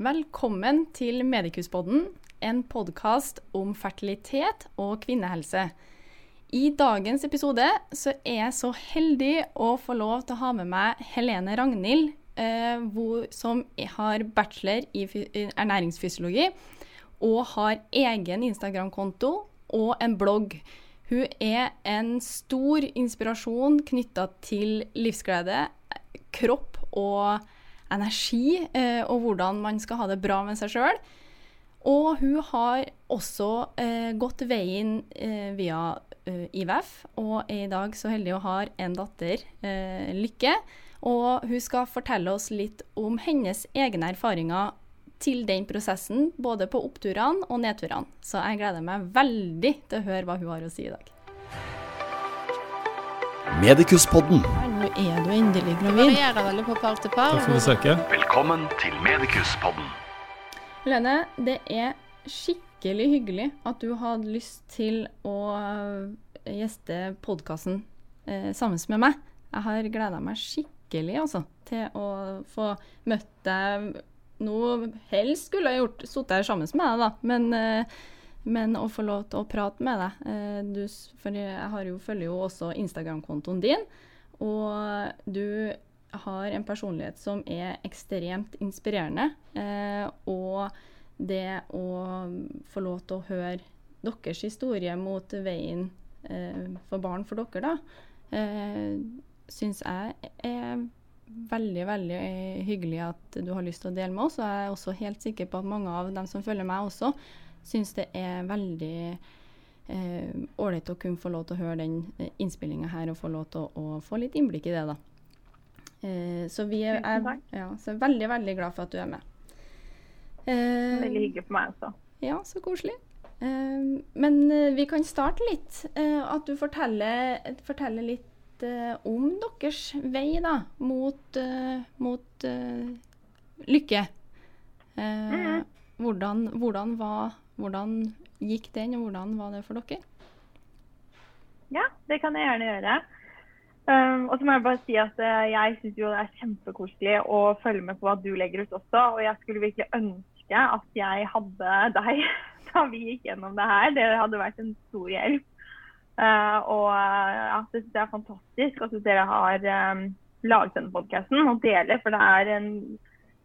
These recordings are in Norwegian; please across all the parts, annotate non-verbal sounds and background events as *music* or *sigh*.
Velkommen til Medikuspodden, en podkast om fertilitet og kvinnehelse. I dagens episode så er jeg så heldig å få lov til å ha med meg Helene Ragnhild, eh, hvor, som har bachelor i ernæringsfysiologi og har egen Instagram-konto og en blogg. Hun er en stor inspirasjon knytta til livsglede, kropp og energi, eh, og hvordan man skal ha det bra med seg sjøl. Og hun har også eh, gått veien eh, via IVF, og er i dag så heldig å ha en datter, Lykke. Og hun skal fortelle oss litt om hennes egne erfaringer til den prosessen, både på oppturene og nedturene. Så jeg gleder meg veldig til å høre hva hun har å si i dag. Medikuspodden. Nå er du endelig gravid. Varierer veldig på par til par. Da får vi søke. Velkommen til Medikuspodden. Lene, det er skikkelig hyggelig at du hadde lyst til å eh, gjeste podkasten eh, sammen med meg. Jeg har gleda meg skikkelig altså, til å få møtt deg nå. Helst skulle jeg gjort sittet her sammen med deg, da, men, eh, men å få lov til å prate med deg. Eh, du, for jeg jo, følger jo også Instagram-kontoen din, og du har en personlighet som er ekstremt inspirerende. Eh, og det å få lov til å høre deres historie mot veien eh, for barn for dere, da, syns jeg er veldig, veldig hyggelig at du har lyst til å dele med oss. Og jeg er også helt sikker på at mange av dem som følger meg også, syns det er veldig ålreit å kunne få lov til å høre den innspillinga her og få lov til å, å få litt innblikk i det, da. Eh, så vi er, er, ja, så er veldig, veldig glad for at du er med. Eh, veldig hyggelig for meg også. Ja, så koselig. Eh, men eh, vi kan starte litt. Eh, at du forteller, forteller litt eh, om deres vei da, mot, mot lykke. Mm. Hvordan, hvordan, var, hvordan gikk den, og hvordan var det for dere? Ja, det kan jeg gjerne gjøre. Um, og så må jeg bare si at uh, jeg syns det er kjempekoselig å følge med på hva du legger ut også. Og jeg skulle virkelig ønske at jeg hadde *laughs* deg da vi gikk gjennom det her. Det hadde vært en stor hjelp. Uh, og uh, ja, det synes jeg er fantastisk at dere har um, laget denne podkasten og deler, for det er en,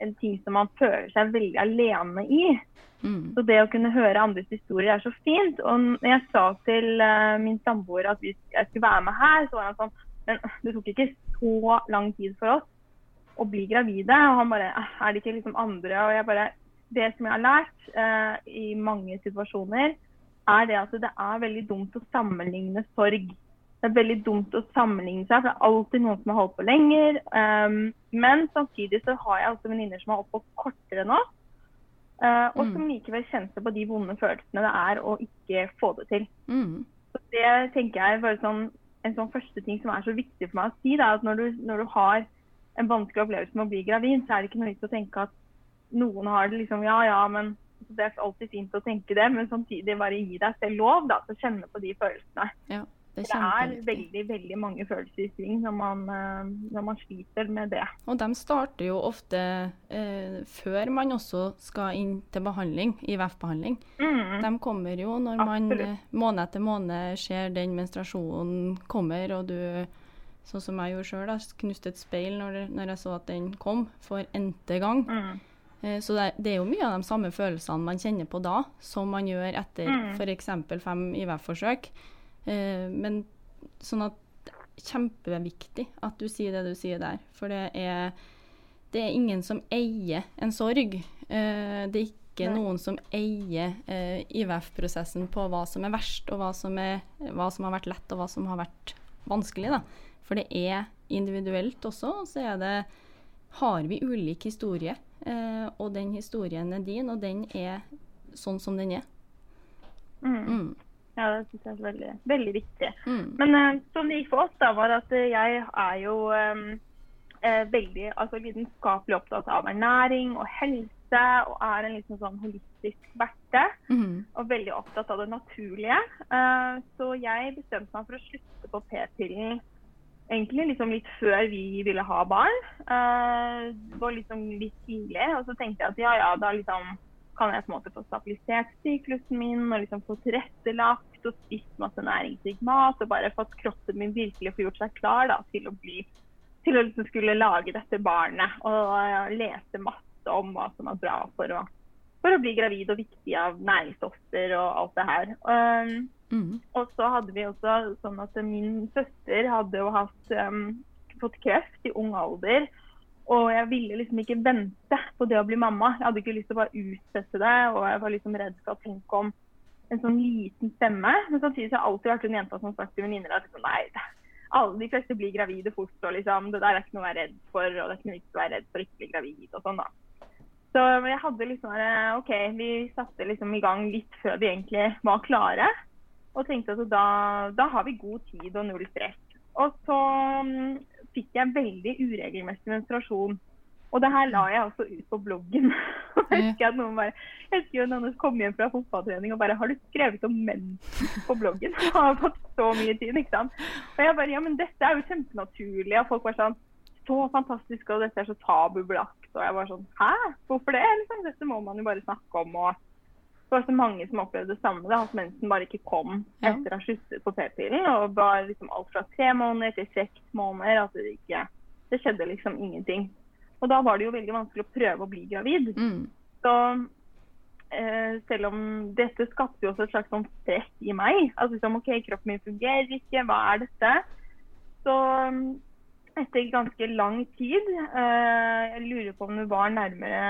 en, ting som man føler seg veldig alene i. Mm. Så det å kunne høre andres historier er så fint. Og når jeg sa til min samboer at hvis jeg skulle være med her, så var han sånn men det tok ikke så lang tid for oss å bli gravide. Og han bare Er det ikke liksom andre? Og jeg bare Det som jeg har lært uh, i mange situasjoner, er det at det er veldig dumt å sammenligne sorg. Det er veldig dumt å sammenligne seg, for det er alltid noen som har holdt på lenger. Um, men samtidig så har jeg også venninner som har holdt på kortere nå. Uh, og som likevel kjente på de vonde følelsene det er å ikke få det til. Mm. Så det tenker jeg bare sånn en sånn første ting som er så viktig for meg å si, er at når du, når du, har en vanskelig opplevelse med å bli gravid, så er det ikke noe vits å tenke at noen har det liksom Ja, ja, men det er alltid fint å tenke det, men samtidig bare gi deg selv lov da, til å kjenne på de følelsene. Ja, det, er det er veldig veldig mange følelser i sving når man, eh, når man, sliter med det. Og de starter jo ofte eh, før man også skal inn til behandling, IVF-behandling. Mm. De kommer jo når man eh, måned etter måned ser den menstruasjonen kommer, og du Sånn som jeg gjorde sjøl, knuste et speil når, når, jeg så at den kom, for n-te gang. Mm. Eh, så det, det, er jo mye av de samme følelsene man kjenner på da, som man gjør etter mm. f.eks. fem IVF-forsøk. Eh, men sånn at Kjempeviktig at du sier det du sier der. For det er, det er ingen som eier en sorg. Eh, det er ikke Nei. noen som eier eh, IVF-prosessen på hva som er verst, og hva som, er, hva som, har vært lett, og hva som har vært vanskelig. Da. For det er individuelt også, og så er det har vi ulik historie. Eh, og den historien er din, og den er sånn som den er. Mm. Mm. Ja, det syns jeg er veldig, veldig viktig. Mm. Men uh, som det gikk for oss, da, var at uh, jeg er jo um, uh, veldig altså, vitenskapelig opptatt av ernæring og helse. Og er en liksom sånn holistisk verte. Mm. Og veldig opptatt av det naturlige. så jeg bestemte meg for å slutte på p-pillen egentlig liksom litt før vi ville ha barn. Uh, det var liksom litt tidlig. Og så tenkte jeg at ja, ja, da liksom kan jeg på en måte få stabilisert syklusen min og liksom få tilrettelagt og spist masse næringsrik mat og bare fått kroppen min virkelig få gjort seg klar da, til å bli til å liksom skulle lage dette barnet og uh, lese masse om hva som er bra for å, for å bli gravid og viktig av næringsstoffer og alt det her. Um, mm. Og så hadde vi også sånn at min søster hadde jo hatt, um, fått kreft i ung alder. Og jeg ville liksom ikke vente på det å bli mamma. Jeg hadde ikke lyst til å bare utsette det. Og jeg var liksom redd for å tenke om en sånn liten stemme. Men samtidig har jeg alltid vært en jenta som har sagt til venninner at liksom, nei, alle de fleste blir gravide fort. og liksom, Det der er ikke noe å være redd for. Og det er ikke noe å være redd for å bli gravid og sånn, da. Så jeg hadde liksom OK, vi satte liksom i gang litt før vi egentlig var klare. Og tenkte at da, da har vi god tid og null stress. Og så um, fikk jeg veldig uregelmessig menstruasjon. Og det her la jeg også ut på bloggen. *laughs* jeg husker at noen bare, jeg husker noen kom hjem fra fotballtrening og bare 'Har du skrevet om menn på bloggen?' *laughs* Jeg har fått så mye tid, ikke sant. Og jeg bare Ja, men dette er jo kjempenaturlig. Og folk var sånn Så fantastisk, og dette er så tabubelagt. Og jeg var sånn Hæ? Hvorfor det? Liksom, dette må man jo bare snakke om. og det var så mange som opplevde det samme. Da, at mensen bare ikke kom etter å ha sluttet på p-pillen. Og var liksom alt fra tre måneder til seks måneder. At det ikke Det skjedde liksom ingenting. Og da var det jo veldig vanskelig å prøve å bli gravid. Mm. Så eh, selv om dette skapte jo også et slags sånn stress i meg. Altså liksom, OK, kroppen min fungerer ikke, hva er dette? Så mm, etter ganske lang tid eh, Jeg lurer på om det var nærmere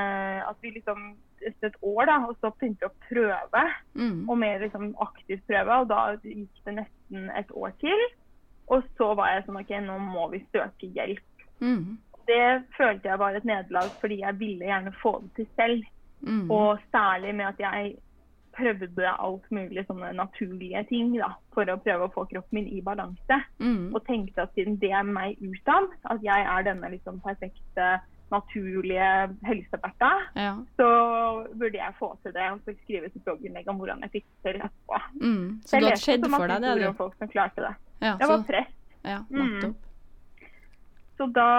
at vi liksom etter et år da, og så begynte jeg å prøve. Mm. Og mer liksom aktivt prøve. Og da gikk det nesten et år til. Og så var jeg sånn OK, nå må vi søke hjelp. Mm det følte jeg var et nederlag fordi jeg ville gjerne få det til selv. Mm. Og særlig med at jeg prøvde alt mulig sånne naturlige ting da, for å prøve å få kroppen min i balanse. Mm. Og tenkte at siden det er meg utad, at jeg er denne liksom perfekte, naturlige helseberta, ja. så burde jeg få til det. Og så skrive et blogginnlegg om hvordan jeg fikk det til etterpå. Mm. Så du hadde skjedd for deg det? Om Folk som klarte det. Ja, jeg så... var press. Ja, nettopp. Så da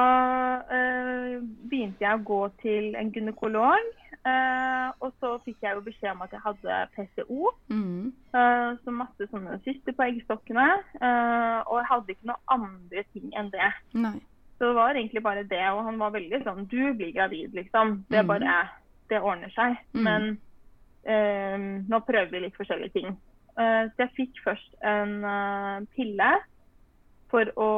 øh, begynte jeg å gå til en gynekolog. Eh, og så fikk jeg jo beskjed om at jeg hadde PCO. Mm. Eh, så masse sånne syster på eggstokkene. Eh, og jeg hadde ikke noe andre ting enn det. Nei. Så det var egentlig bare det. Og han var veldig sånn Du blir gravid, liksom. Det er mm. bare Det ordner seg. Mm. Men eh, nå prøver vi litt forskjellige ting. Eh, så jeg fikk først en pille for å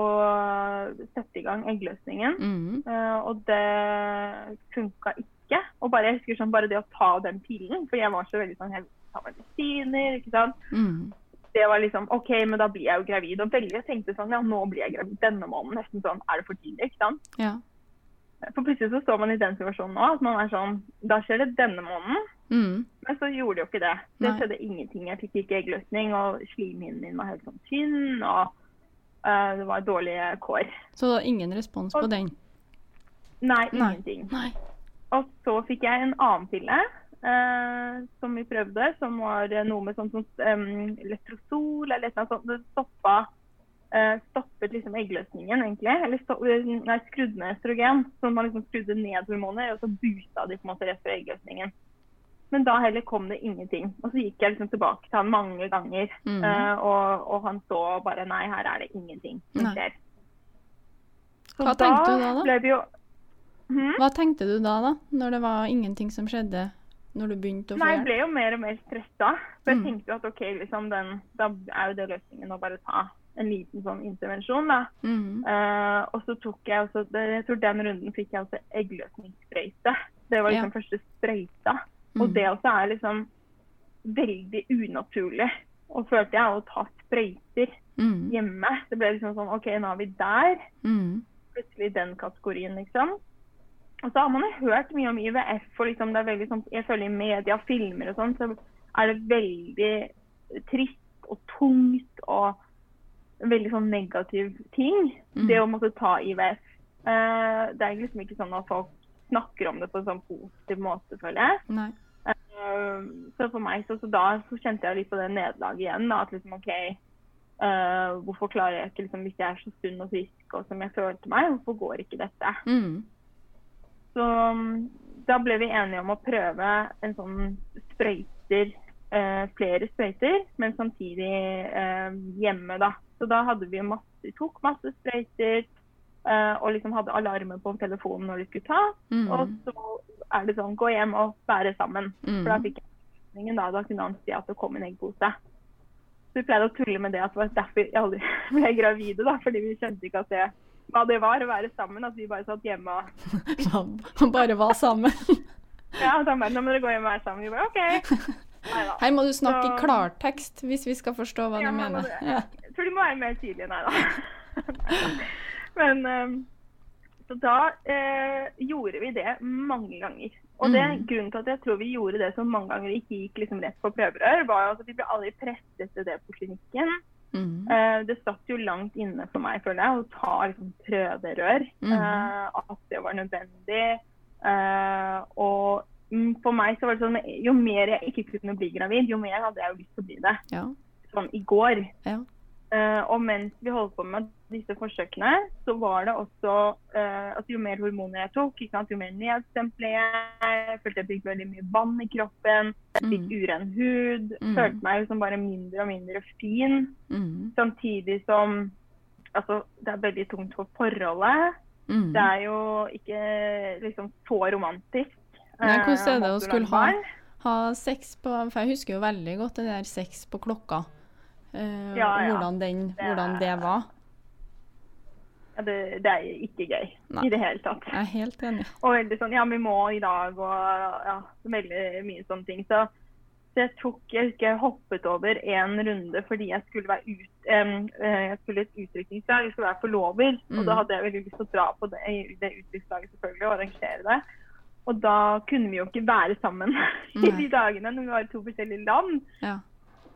sette i gang eggløsningen. Mm. Uh, og det funka ikke. Og bare, jeg husker sånn, bare det å ta den pillen, for jeg var så veldig sånn Jeg tar medisiner, ikke sant. Mm. Det var liksom OK, men da blir jeg jo gravid. Og veldig tenkte sånn Ja, nå blir jeg gravid denne måneden. Nesten sånn Er det for tidlig? Ikke sant. Ja. For plutselig så står man i den situasjonen nå at man er sånn Da skjer det denne måneden. Mm. Men så gjorde det jo ikke det. Det skjedde ingenting. Jeg fikk ikke eggløsning, og slimhinnen min var helt sånn tynn. og Uh, det var dårlige kår. Så ingen respons og, på den? Nei, ingenting. Nei. Og så fikk jeg en annen pille uh, som vi prøvde, som var noe med sånn som um, letrosol eller noe sånt. Det stoppa, uh, stoppet liksom eggløsningen, egentlig. Eller stopp, nei, skrudde ned østrogen. Så man liksom skrudde ned hormoner, og så boosta de på en måte rett fra eggløsningen. Men da heller kom det ingenting. Og så gikk jeg liksom tilbake til han mange ganger. Mm. Uh, og, og, han så bare nei, her er det ingenting som skjer. Hva tenkte du da, da? Jo... Hmm? Hva tenkte du da, da? Når det var ingenting som skjedde? Når du begynte å få? Nei, jeg ble jo mer og mer stressa. For jeg mm. tenkte jo at OK, liksom den, da er jo det løsningen å bare ta en liten sånn intervensjon, da. Mm. Uh, og så tok jeg også Jeg tror den runden fikk jeg også eggløsningssprøyte. Det var liksom ja. første sprøyta. Mm. Og det også er liksom veldig unaturlig. Og følte jeg å ta sprøyter mm. hjemme. Det ble liksom sånn OK, nå er vi der. Mm. Plutselig den kategorien, liksom. Og så har man jo hørt mye om IVF, og liksom det er veldig sånn, jeg føler i media, filmer og sånn, så er det veldig trist og tungt og veldig sånn negativ ting. Mm. Det å måtte ta IVF. Uh, eh, det er liksom ikke sånn at folk snakker om det på en sånn positiv måte, føler jeg. Uh, så for meg, så, så, da så kjente jeg litt på det nederlaget igjen. Da, at liksom OK, uh, hvorfor klarer jeg ikke, liksom, hvis jeg er så sunn og frisk og som jeg følte meg, hvorfor går ikke dette? Mm. Så mm, da ble vi enige om å prøve en sånn sprøyter, eh, flere sprøyter, men samtidig eh, hjemme, da. Så da hadde vi masse, tok masse sprøyter eh, og liksom hadde alarmer på telefonen når de skulle ta. Mm. Og så er det sånn gå hjem og bære sammen. Mm. For da fikk jeg da. Da kunne han si at det kom en eggpose. Så vi pleide å tulle med det at det var derfor jeg aldri *laughs* ble gravide, da. Fordi vi skjønte ikke at det, hva det var å være sammen. At vi bare satt hjemme og *laughs* Han bare var sammen. *laughs* Ja, at han bare Nå må dere gå hjem og være sammen. Vi bare OK. Neida. Her må du snakke i klartekst hvis vi skal forstå hva Ja, du mener. Ja. Jeg tror du må være mer tydelig. nei da. *laughs* Men ehm, Så da eh, gjorde vi det mange ganger. Og det, Mm. grunnen til at jeg tror vi gjorde det så mange ganger og ikke gikk liksom rett på prøverør, var jo at vi ble aldri presset til det på klinikken. Mm. Uh, det satt jo langt inne for meg, føler jeg, å ta liksom, prøverør. Mm. Uh, at det var nødvendig. Uh, og mm, for meg så var det sånn jo mer jeg ikke kunne bli gravid, jo mer hadde jeg jo lyst til å bli det. Ja. Sånn i går. Ja. Eh, og mens vi holdt på med disse forsøkene, så var det også eh, at jo mer hormoner jeg tok, jo mer nedstemple jeg. Jeg følte jeg fikk veldig mye vann i kroppen. Jeg fikk Mm. uren hud. Mm. Følte meg liksom som bare mindre og mindre fin. Mm. Samtidig som altså, det er veldig tungt for forholdet. Mm. Det er jo ikke liksom så romantisk. Nei, hvordan er det eh, å skulle ha ha sex på For jeg husker jo veldig godt det der sex på klokka. Eh, Ja, ja. Hvordan, den, Det hvordan det var. Ja, det, det er ikke gøy Nei. i det hele tatt. Jeg er helt enig. Og veldig sånn Ja, vi må i dag, og ja, veldig mye sånne ting. Så, så jeg tok Jeg husker jeg hoppet over en runde fordi jeg skulle være ut eh, Jeg skulle et utdrikningslag, jeg skulle være forlover. Mm. Og da hadde jeg veldig lyst til å dra på det, det utdrikningslaget selvfølgelig, og arrangere det. Og da kunne vi jo ikke være sammen *laughs* i de dagene når vi var i to forskjellige land. Ja.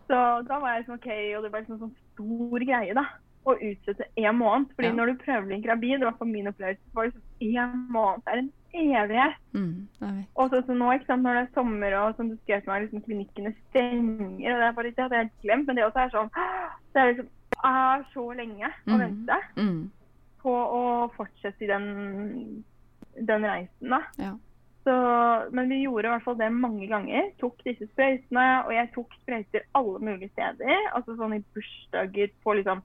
Så da var jeg sånn OK, og det ble liksom sånn stor greie, da. Å utsette en måned. Fordi Ja. når du prøver bli gravid, det var for min opplevelse, var det én måned. Er en evighet. Mm. Og så nå, ikke sant, når det er sommer og som du skrev til meg, liksom klinikkene stenger. og Det er bare ikke hadde jeg har glemt. Men det også er sånn Det er liksom er så lenge å Mhm. vente Mm, på å fortsette i den, den reisen, da. ja. Så, men vi gjorde i hvert fall det mange ganger. Tok disse sprøytene, og jeg tok sprøyter alle mulige steder. Altså sånn i bursdager, på liksom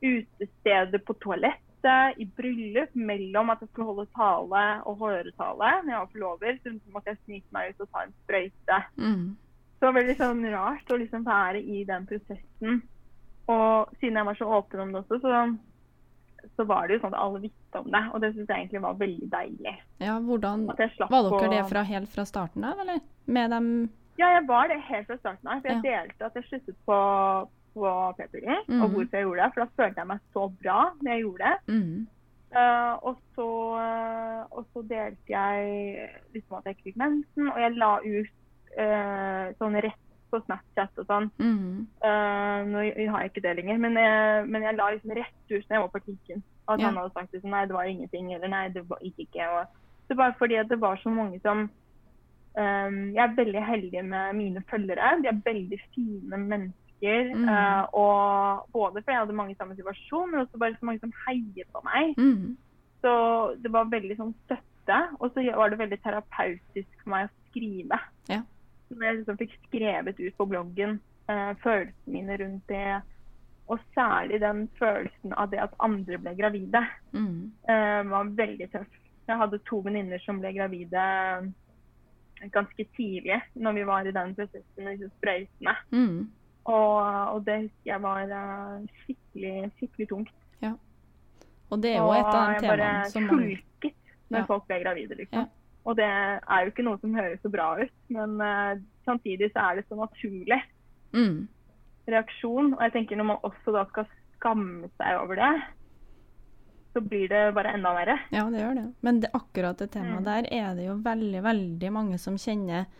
utesteder, på toalettet, i bryllup, mellom at jeg skulle holde tale og høretale når jeg var forlover. Så måtte jeg snike meg ut og ta en sprøyte. Mm, Så det var veldig sånn rart å liksom være i den prosessen. Og siden jeg var så åpen om det også, så, så var det jo sånn at alle visste om det. Og det syns jeg egentlig var veldig deilig. ja, hvordan Var dere det fra helt fra starten av, eller? Med dem Ja, jeg var det helt fra starten av. For jeg Ja. delte at jeg sluttet på, på p-piller, Mhm. og hvorfor jeg gjorde det. For da følte jeg meg så bra når jeg gjorde det. mm, Eh, og, så, eh, og så delte jeg liksom at jeg ikke fikk mensen, og jeg la ut uh, sånn rett på Snapchat og sånn. mm, Uh, nå har jeg ikke det lenger, men jeg, men jeg la liksom rett ut når jeg var på artikkelen. At Ja. han hadde sagt liksom, nei, det var ingenting, eller nei, det gikk ikke. Og, det var fordi at det var så mange som um, Jeg er veldig heldig med mine følgere. De er veldig fine mennesker. Mm. Uh, og både fordi jeg hadde mange i samme situasjon, men også bare så mange som heier på meg. mm, Så det var veldig sånn støtte. Og så var det veldig terapeutisk for meg å skrive. Ja. Når jeg liksom fikk skrevet ut på bloggen eh, følelsene mine rundt det. Og særlig den følelsen av det at andre ble gravide, mm, eh, var veldig tøff. Jeg hadde to venninner som ble gravide ganske tidlig når vi var i den prosessen med sprøytene. mm. Og, og det husker jeg var eh, skikkelig, skikkelig tungt. Og det er jo et av de Og jeg bare temaene hulket når Ja. folk ble gravide, liksom. Ja. Og det er jo ikke noe som høres så bra ut, men uh, samtidig så er det så naturlig mm, reaksjon. Og jeg tenker når man også da skal skamme seg over det, så blir det bare enda verre. Ja, det gjør det. Men det, akkurat det temaet Mm. der er det jo veldig, veldig mange som kjenner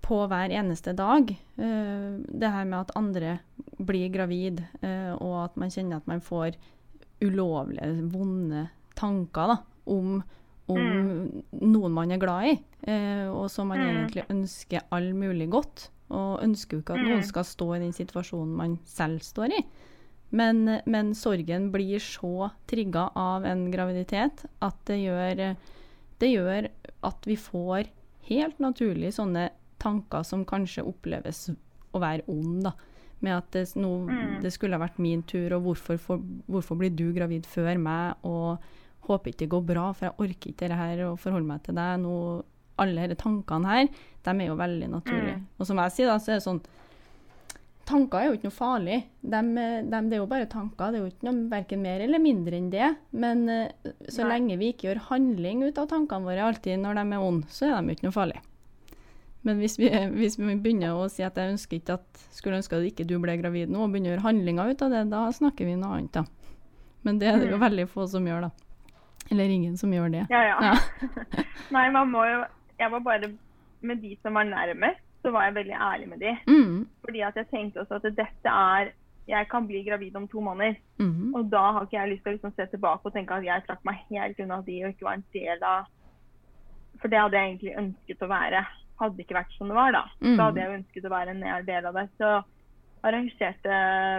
på hver eneste dag. Uh, det her med at andre blir gravid, uh, og at man kjenner at man får ulovlige, vonde tanker da, om, om noen man er glad i, eh, og som man Mm. egentlig ønsker all mulig godt. Og ønsker jo ikke at Mm. noen skal stå i den situasjonen man selv står i. Men, men sorgen blir så trigga av en graviditet at det gjør, det gjør at vi får helt naturlig sånne tanker som kanskje oppleves å være ond, da. Med at det, no, Mm. det skulle ha vært min tur, og hvorfor, for, hvorfor blir du gravid før meg? Og håper ikke det går bra, for jeg orker ikke det her å forholde meg til deg nå. Alle disse tankene her, de er jo veldig naturlige. Mm. Og som jeg sier, da, så er det sånn Tanker er jo ikke noe farlig. De, de, det er jo bare tanker. Det er jo ikke noe verken mer eller mindre enn det. Men eh, så Nei. lenge vi ikke gjør handling ut av tankene våre alltid når de er onde, så er de jo ikke noe farlig. Men hvis vi, *laughs* hvis vi begynner å si at jeg ønsker ikke at, skulle ønske at ikke du ble gravid nå, og begynner å gjøre handlinger ut av det, da snakker vi noe annet, da. Men det er det jo Mm. veldig få som gjør, da. Eller ingen som gjør det. Ja, ja. Ja. *laughs* Nei, man må jo Jeg var bare Med de som var nærmest, så var jeg veldig ærlig med de. Mm, Fordi at jeg tenkte også at dette er Jeg kan bli gravid om to måneder. mm, Og da har ikke jeg lyst til å liksom se tilbake og tenke at jeg trakk meg helt unna de og ikke var en del av For det hadde jeg egentlig ønsket å være. Hadde det ikke vært som det var, da. Mm. Så hadde jeg ønsket å være en del av det. Så arrangerte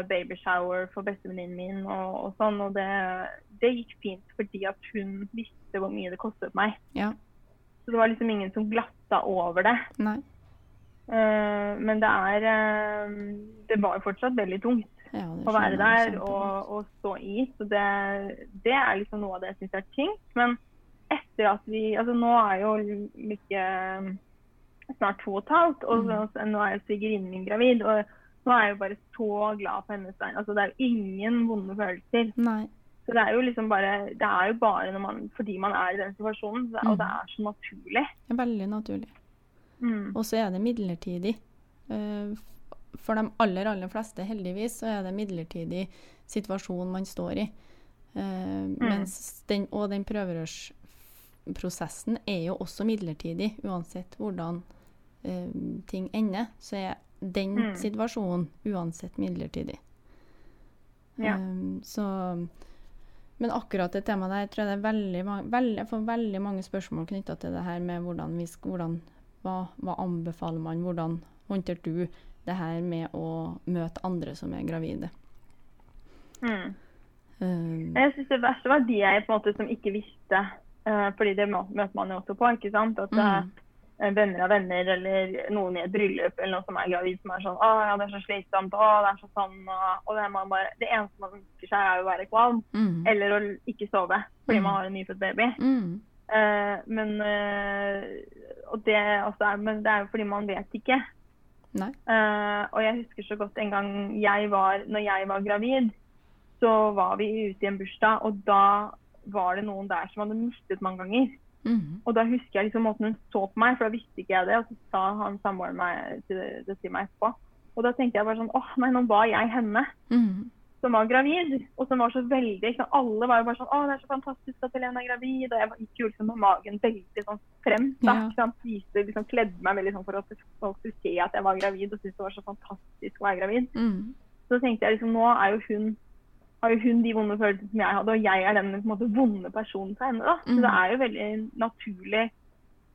babyshower for bestevenninnen min og, og sånn, og det, det gikk fint fordi at hun visste hvor mye det kostet meg. ja. Så det var liksom ingen som glatta over det. Nei. Uh, men det er uh, Det var fortsatt veldig tungt Ja, å være der og, og stå i. Så det, det er liksom noe av det jeg syns er tyngst. Men etter at vi Altså nå er jo Lykke snart to og et halvt, og Mm. nå er svigerinnen min gravid. Og nå er jeg jo bare så glad på hennes vegne. Altså det er jo ingen vonde følelser. Nei. Så det er jo liksom bare Det er jo bare man, fordi man er i den situasjonen, og Mm. det er så naturlig. Det er veldig naturlig. Mm. Og så er det midlertidig. Eh, For de aller, aller fleste, heldigvis, så er det midlertidig situasjon man står i. Eh, Mens den, og den prøverørsprosessen er jo også midlertidig, uansett hvordan eh, ting ender. Så er den Mm. situasjonen uansett midlertidig. Ja. Um, så men akkurat det temaet der tror jeg det er veldig mange, veldig, jeg får veldig mange spørsmål knytta til det her med hvordan vi hvordan, hva, hva anbefaler man, hvordan håndterte du det her med å møte andre som er gravide? Mm. Um, Jeg synes det verste var de jeg på en måte som ikke visste. uh, fordi det møter man jo også på. ikke sant? At Mm. Eh, venner av venner eller noen i et bryllup eller noen som er gravid, som er sånn 'Å ja, det er så slitsomt. Å, det er så sånn.' Og, det, man bare, det eneste man ønsker seg, er å være kvalm. mm, Eller å ikke sove fordi Mm. man har en nyfødt baby. mm, Uh, men, uh, det, er, men det er jo fordi man vet ikke. Eh, og jeg husker så godt en gang jeg var, når jeg var gravid, så var vi ute i en bursdag, og da var det noen der som hadde mistet mange ganger. Mm, Og da husker jeg liksom måten hun så på meg, for da visste ikke jeg det. Og så sa han samboeren meg til det, det til meg etterpå. Og da tenkte jeg bare sånn åh, nei, nå var jeg henne mm, som var gravid, og som var så veldig sant, Alle var jo bare sånn Å, det er så fantastisk at Helene er gravid. Og jeg gikk jo liksom med magen veldig sånn frem. Da, Ja. ikke sant? Viste, liksom, kledde meg veldig sånn for at folk skulle se at jeg var gravid, og syntes det var så fantastisk å være gravid. mm, Så tenkte jeg liksom, nå er jo hun har jo hun de vonde følelsene som jeg hadde, og jeg er den på en måte, vonde personen for henne. da. Så Mhm. det er jo veldig naturlig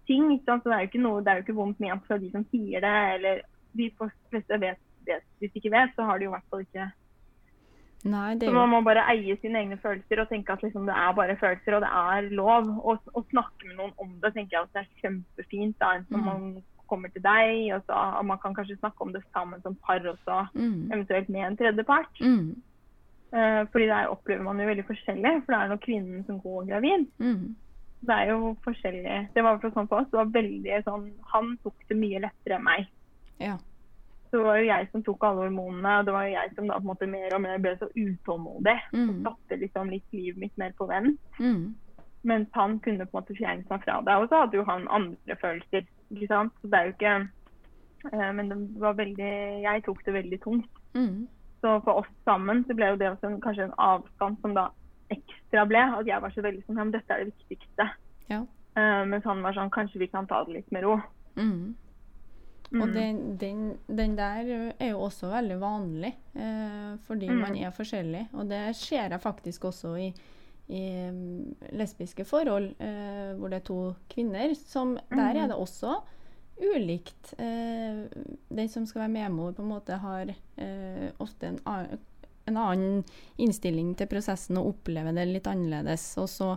ting. ikke sant? Så det er jo ikke noe, det er jo ikke vondt ment fra de som sier det, eller de fleste vet, vet Hvis de ikke vet, så har de jo i hvert fall ikke nei, det Så man må bare eie sine egne følelser og tenke at liksom, det er bare følelser, og det er lov. Og snakke med noen om det tenker jeg at det er kjempefint. da, Enten mm. man kommer til deg, og, så, og man kan kanskje snakke om det sammen som par også, mm, eventuelt med en tredjepart. mm, fordi der opplever man jo veldig forskjellig, for det er nå kvinnen som går gravid. mm, Det er jo forskjellig. Det var sånn for oss. Det var veldig sånn, Han tok det mye lettere enn meg. ja. Så det var jo jeg som tok alle hormonene, og det var jo jeg som da på en måte mer og mer ble så utålmodig. Mm. Og satte liksom litt livet mitt mer på vent. Mm, Mens han kunne på en måte fjerne seg fra det. Og så hadde jo han andre følelser. ikke sant? Så det er jo ikke eh, Men det var veldig Jeg tok det veldig tungt. mm, Så for oss sammen så ble jo det også en, kanskje en avstand som da ekstra ble. At jeg var så veldig sånn Ja, men dette er det viktigste. ja. Uh, mens han var sånn Kanskje vi kan ta det litt med ro. Mm. Og Mm. den, den, den der er jo også veldig vanlig, eh, fordi Mm. man er forskjellig. Og det ser jeg faktisk også i, i mm, lesbiske forhold, eh, hvor det er to kvinner. Som, Der er Mm. det også ulikt. Eh, den som skal være medmor, på en måte har eh, ofte en en annen innstilling til prosessen og opplever det litt annerledes. Og så,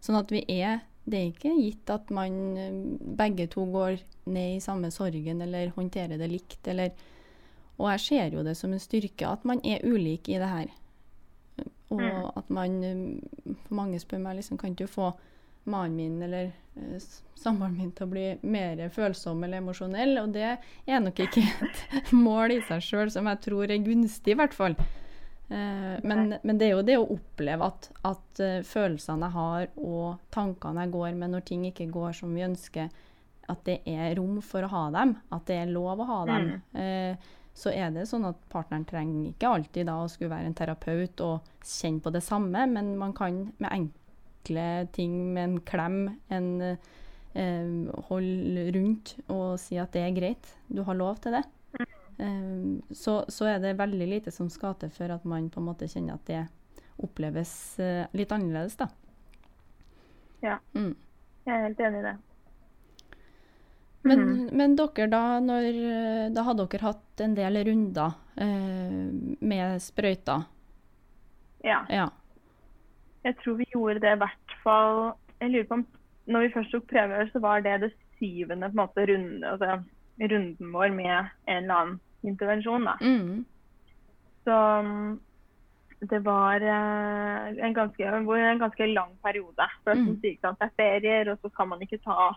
sånn at vi er Det er ikke gitt at man eh, begge to går ned i samme sorgen eller håndterer det likt, eller Og jeg ser jo det som en styrke at man er ulik i det her. Og Mm. at man eh, For mange spør meg liksom Kan du få mannen min eller eh, samboeren min til å bli mer følsom eller emosjonell? Og det er nok ikke et *laughs* mål i seg sjøl som jeg tror er gunstig, i hvert fall. Eh, men, men det er jo det å oppleve at, at eh, følelsene jeg har og tankene jeg går med når ting ikke går som vi ønsker, at det er rom for å ha dem. At det er lov å ha dem. Eh, så er det sånn at partneren trenger ikke alltid da å skulle være en terapeut og kjenne på det samme, men man kan med enkle ting, med en klem, en eh, hold rundt og si at det er greit, du har lov til det. Eh, så, så er det veldig lite som skal til for at man på en måte kjenner at det oppleves eh, litt annerledes, da. Ja. Mm. Jeg er helt enig i det. Men, Mhm. men dere da, når, eh, da hadde dere hatt en del runder eh, med sprøyter? Ja. Ja. Jeg tror vi gjorde det i hvert fall Jeg lurer på om når vi først tok prøver, så var det det syvende på en måte, runde, altså, runden vår med en eller annen intervensjon. Da. Mm. Så mm, det var eh, en ganske, en ganske lang periode. Først Mm. sykdom, det er ferier, og så kan man ikke ta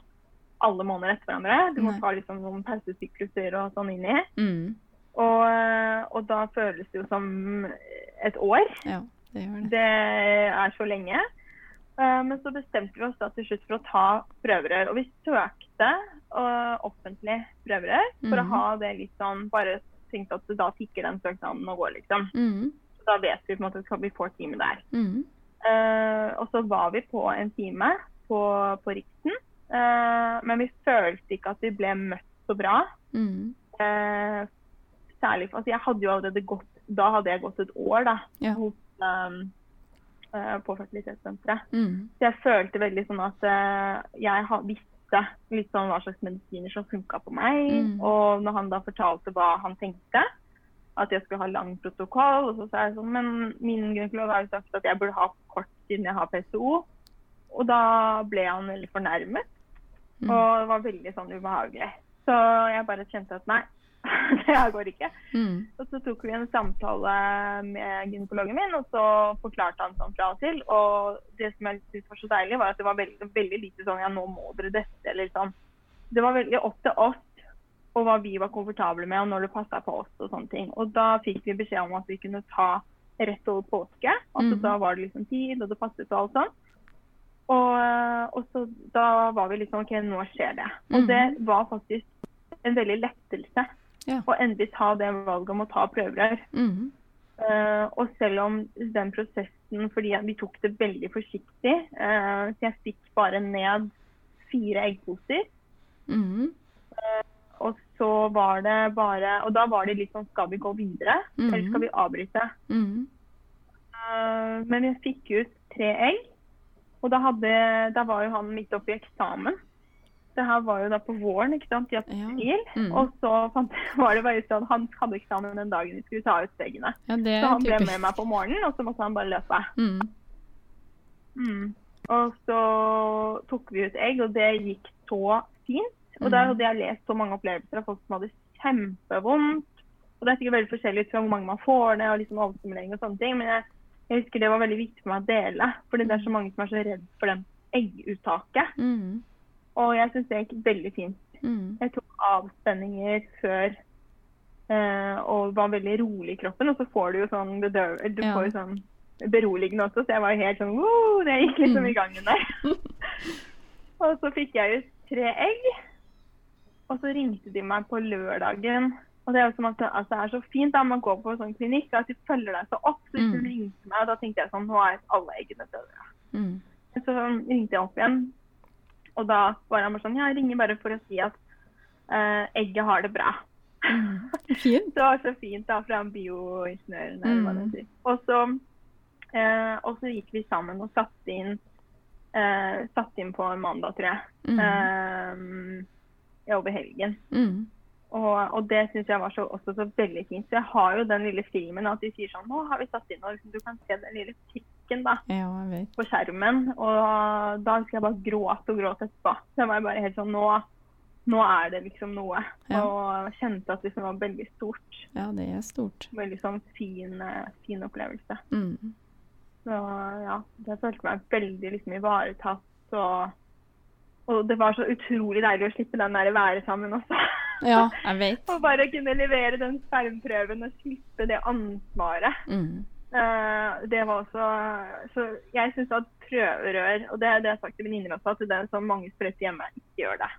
alle måneder etter hverandre. Du må Nei. ta liksom noen pausesykluser og sånn inni. Mm. Og, eh, og da føles det jo som et år. Ja, det det. Det er så lenge. Eh, Men så bestemte vi oss da til slutt for å ta prøverør. Og vi søkte eh, offentlig prøverør for Mhm. å ha det litt sånn Bare tenkte at da tikker den søknaden og går, liksom. Mm. -hmm. da vet vi på en måte at vi får time der. Mm. Eh, og så var vi på en time på, på Riksen. Men vi følte ikke at vi ble møtt så bra. Mm. Eh, særlig, altså jeg hadde jo allerede gått, Da hadde jeg gått et år da, Ja. hos, eh, på fertilitetssenteret. Mm. Så jeg følte veldig sånn at uh, jeg visste litt sånn hva slags medisiner som funka på meg. Mm. Og når han da fortalte hva han tenkte, at jeg skulle ha lang protokoll, og så sa jeg sånn Men min gynekolog har jo sagt at jeg burde ha kort siden jeg har PCO. Og da ble han veldig fornærmet. Mm. Og det var veldig sånn ubehagelig. Så jeg bare kjente at nei, *laughs* det her går ikke. Mm. Og så tok vi en samtale med gynekologen min, og så forklarte han sånn fra og til. Og det som jeg syntes var så deilig, var at det var veldig, veldig lite sånn ja, nå må dere dette, eller sånn. Det var veldig opp til oss og hva vi var komfortable med, og når det passa på oss og sånne ting. Og da fikk vi beskjed om at vi kunne ta rett over påske. Altså mm. da var det liksom tid, og det passet og alt sånn. Og, og så da var vi liksom OK, nå skjer det. Og det var faktisk en veldig lettelse Ja. Og endelig ta det valget om å ta prøverør. Mm. uh, og selv om den prosessen, fordi vi tok det veldig forsiktig, uh, så jeg fikk bare ned fire eggposer. Mm. Og så var det bare Og da var det litt sånn Skal vi gå videre, mm. eller skal vi avbryte? Men jeg fikk ut tre egg. Og da, hadde, da var jo han midt oppe i eksamen. Det her var jo da på våren, ikke sant, i april. Mm. Og så fant, *laughs* var det bare sånn Han hadde eksamen den dagen vi skulle ta ut eggene. Ja, Så han ble typisk. med meg på morgenen, og så måtte han bare løpe. Mm. Mm. Og så tok vi ut egg, og det gikk så fint. Og Mm. der hadde jeg lest så mange opplevelser av folk som hadde kjempevondt. Og det er sikkert veldig forskjellig ut fra hvor mange man får ned, og liksom overstimulering og sånne ting. Men jeg, jeg husker det var veldig viktig for meg å dele, fordi det er så mange som er så redd for den egguttaket. Mm. Og jeg syns det gikk veldig fint. Mm. Jeg tok avspenninger før eh, og var veldig rolig i kroppen. Og så får du jo sånn. Du Ja. får jo sånn beroligende også, så jeg var helt sånn! Det gikk liksom Mm. i gangen der. *laughs* og så fikk jeg ut tre egg. Og så ringte de meg på lørdagen. Og det er jo som at altså, det er så fint da man går på sånn klinikk, at de følger deg så opp. Så Mm. ringte meg, og da tenkte jeg sånn Nå er alle eggene døde. Mm. Så ringte jeg opp igjen, og da var han bare sånn Ja, jeg ringer bare for å si at uh, egget har det bra. Mm. Fint. *laughs* Det var så fint da fra bioingeniøren. eller hva det Mm. sier. Og så, eh, og så gikk vi sammen og satte inn, eh, satt inn på en mandag, tror jeg. Mm. Eh, over helgen. Mm. Og, og det syns jeg var så, også så veldig fint. Så jeg har jo den lille filmen at de sier sånn Nå har vi satt inn og liksom, Du kan se den lille prikken da, Ja, på skjermen. Og da husker jeg bare gråt og gråt etterpå. Så jeg var bare helt sånn Nå, nå er det liksom noe. Ja. Og kjente at det liksom var veldig stort. Ja, det er stort. Veldig sånn fin, eh, fin opplevelse. Mm. Så ja, jeg følte meg veldig liksom ivaretatt. Og, og det var så utrolig deilig å slippe den der være sammen også. Ja, jeg *laughs* vet. Og bare kunne levere den spermprøven og slippe det ansvaret. Mm. Eh, det var også Så jeg syns at prøverør, og det, det har jeg sagt til venninner også, at det er sånn mange sprøyter hjemme ikke gjør det.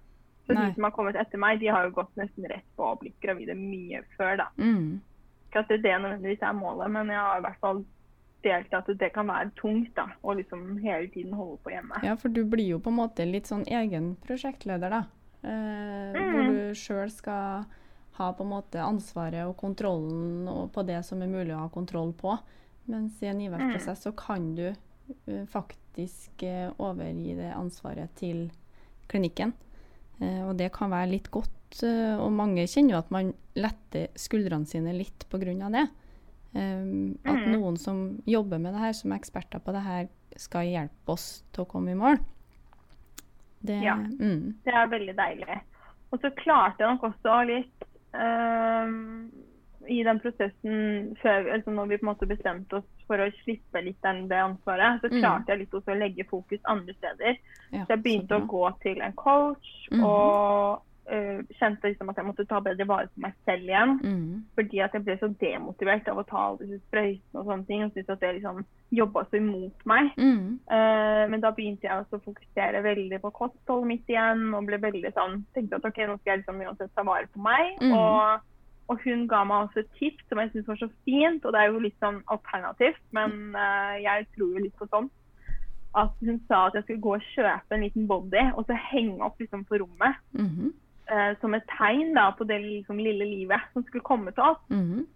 Så Nei. de som har kommet etter meg, de har jo gått nesten rett på å bli gravide mye før, da. Mm. Ikke at det nødvendigvis er målet, men jeg har i hvert fall delt at det kan være tungt da, å liksom hele tiden holde på hjemme. Ja, for du blir jo på en måte litt sånn egen prosjektleder, da. Eh, Hvor Mm. du sjøl skal ha på en måte ansvaret og kontrollen og på det som er mulig å ha kontroll på. Mens i en IVF-prosess så kan du eh, faktisk eh, overgi det ansvaret til klinikken. Eh, og det kan være litt godt, og mange kjenner jo at man letter skuldrene sine litt pga. det. At Mhm. noen som jobber med det her, som er eksperter på det her, skal hjelpe oss til å komme i mål. Det, Ja. mm, Det er veldig deilig. Og så klarte jeg nok også litt i den prosessen før, altså når vi på en måte bestemte oss for å slippe litt den, det ansvaret, så Mm. klarte jeg litt også å legge fokus andre steder. ja, Så jeg begynte å gå til en coach Mhm. og øh, kjente liksom at jeg måtte ta bedre vare på meg selv igjen. Mm, Fordi at jeg ble så demotivert av å ta alle disse sprøytene og sånne ting. Og syntes at det liksom jobba så imot meg. mm, Uh, men da begynte jeg også å fokusere veldig på kostholdet mitt igjen. Og ble veldig sånn, tenkte at ok, nå skal jeg liksom uansett ta vare på meg. Mm. Og, og hun ga meg også et tips som jeg syntes var så fint. Og det er jo litt sånn alternativt, men uh, jeg tror jo litt på sånn. At hun sa at jeg skulle gå og kjøpe en liten body og så henge opp liksom på rommet. mhm, eh, som et tegn da, på det liksom, lille livet som skulle komme til oss. mhm,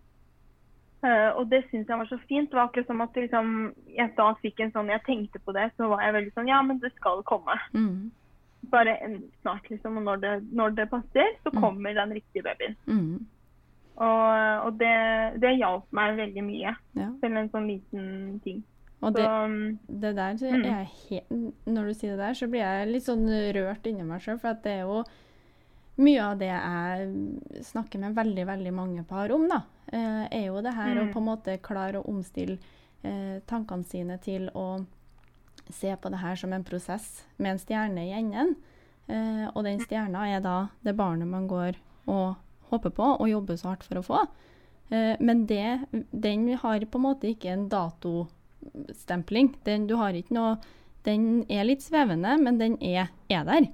Eh, og det syns jeg var så fint. Det var akkurat som at liksom, jeg da fikk en sånn Jeg tenkte på det, så var jeg veldig sånn Ja, men det skal komme. mhm, Bare en, snart, liksom. Og når det, når det passer, så Mm. kommer den riktige babyen. mhm. Og, og det, det hjalp meg veldig mye. Ja. Selv en sånn liten ting. Og det, det der så Mm. er jeg Når du sier det der, så blir jeg litt sånn rørt inni meg sjøl. For det er jo mye av det jeg snakker med veldig, veldig mange par om, da. Eh, er jo det her å Mm. på en måte klare å omstille eh, tankene sine til å se på det her som en prosess med en stjerne i enden. Eh, og den stjerna er da det barnet man går og håper på og jobber så hardt for å få. Eh, men det, den har på en måte ikke en datostempling. Den, du har ikke noe, den er litt svevende, men den er, er der.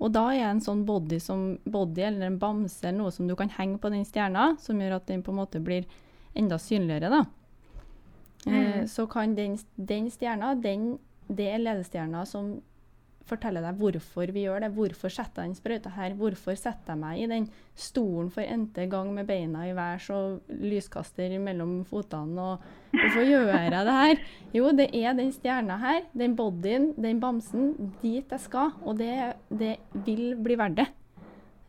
Og da er en sånn body, som, body eller en bamse eller noe som du kan henge på den stjerna, som gjør at den på en måte blir enda synligere. da. Eh, Mm. så kan den, den stjerna, den, det er ledestjerna som forteller deg hvorfor vi gjør det. Hvorfor setter jeg den sprøyta her? Hvorfor setter jeg meg i den stolen for n-te gang med beina i værs og lyskaster mellom føttene? Og hvorfor gjør jeg det her? Jo, det er den stjerna her, den bodyen, den bamsen, dit jeg skal. Og det, det vil bli verdt det.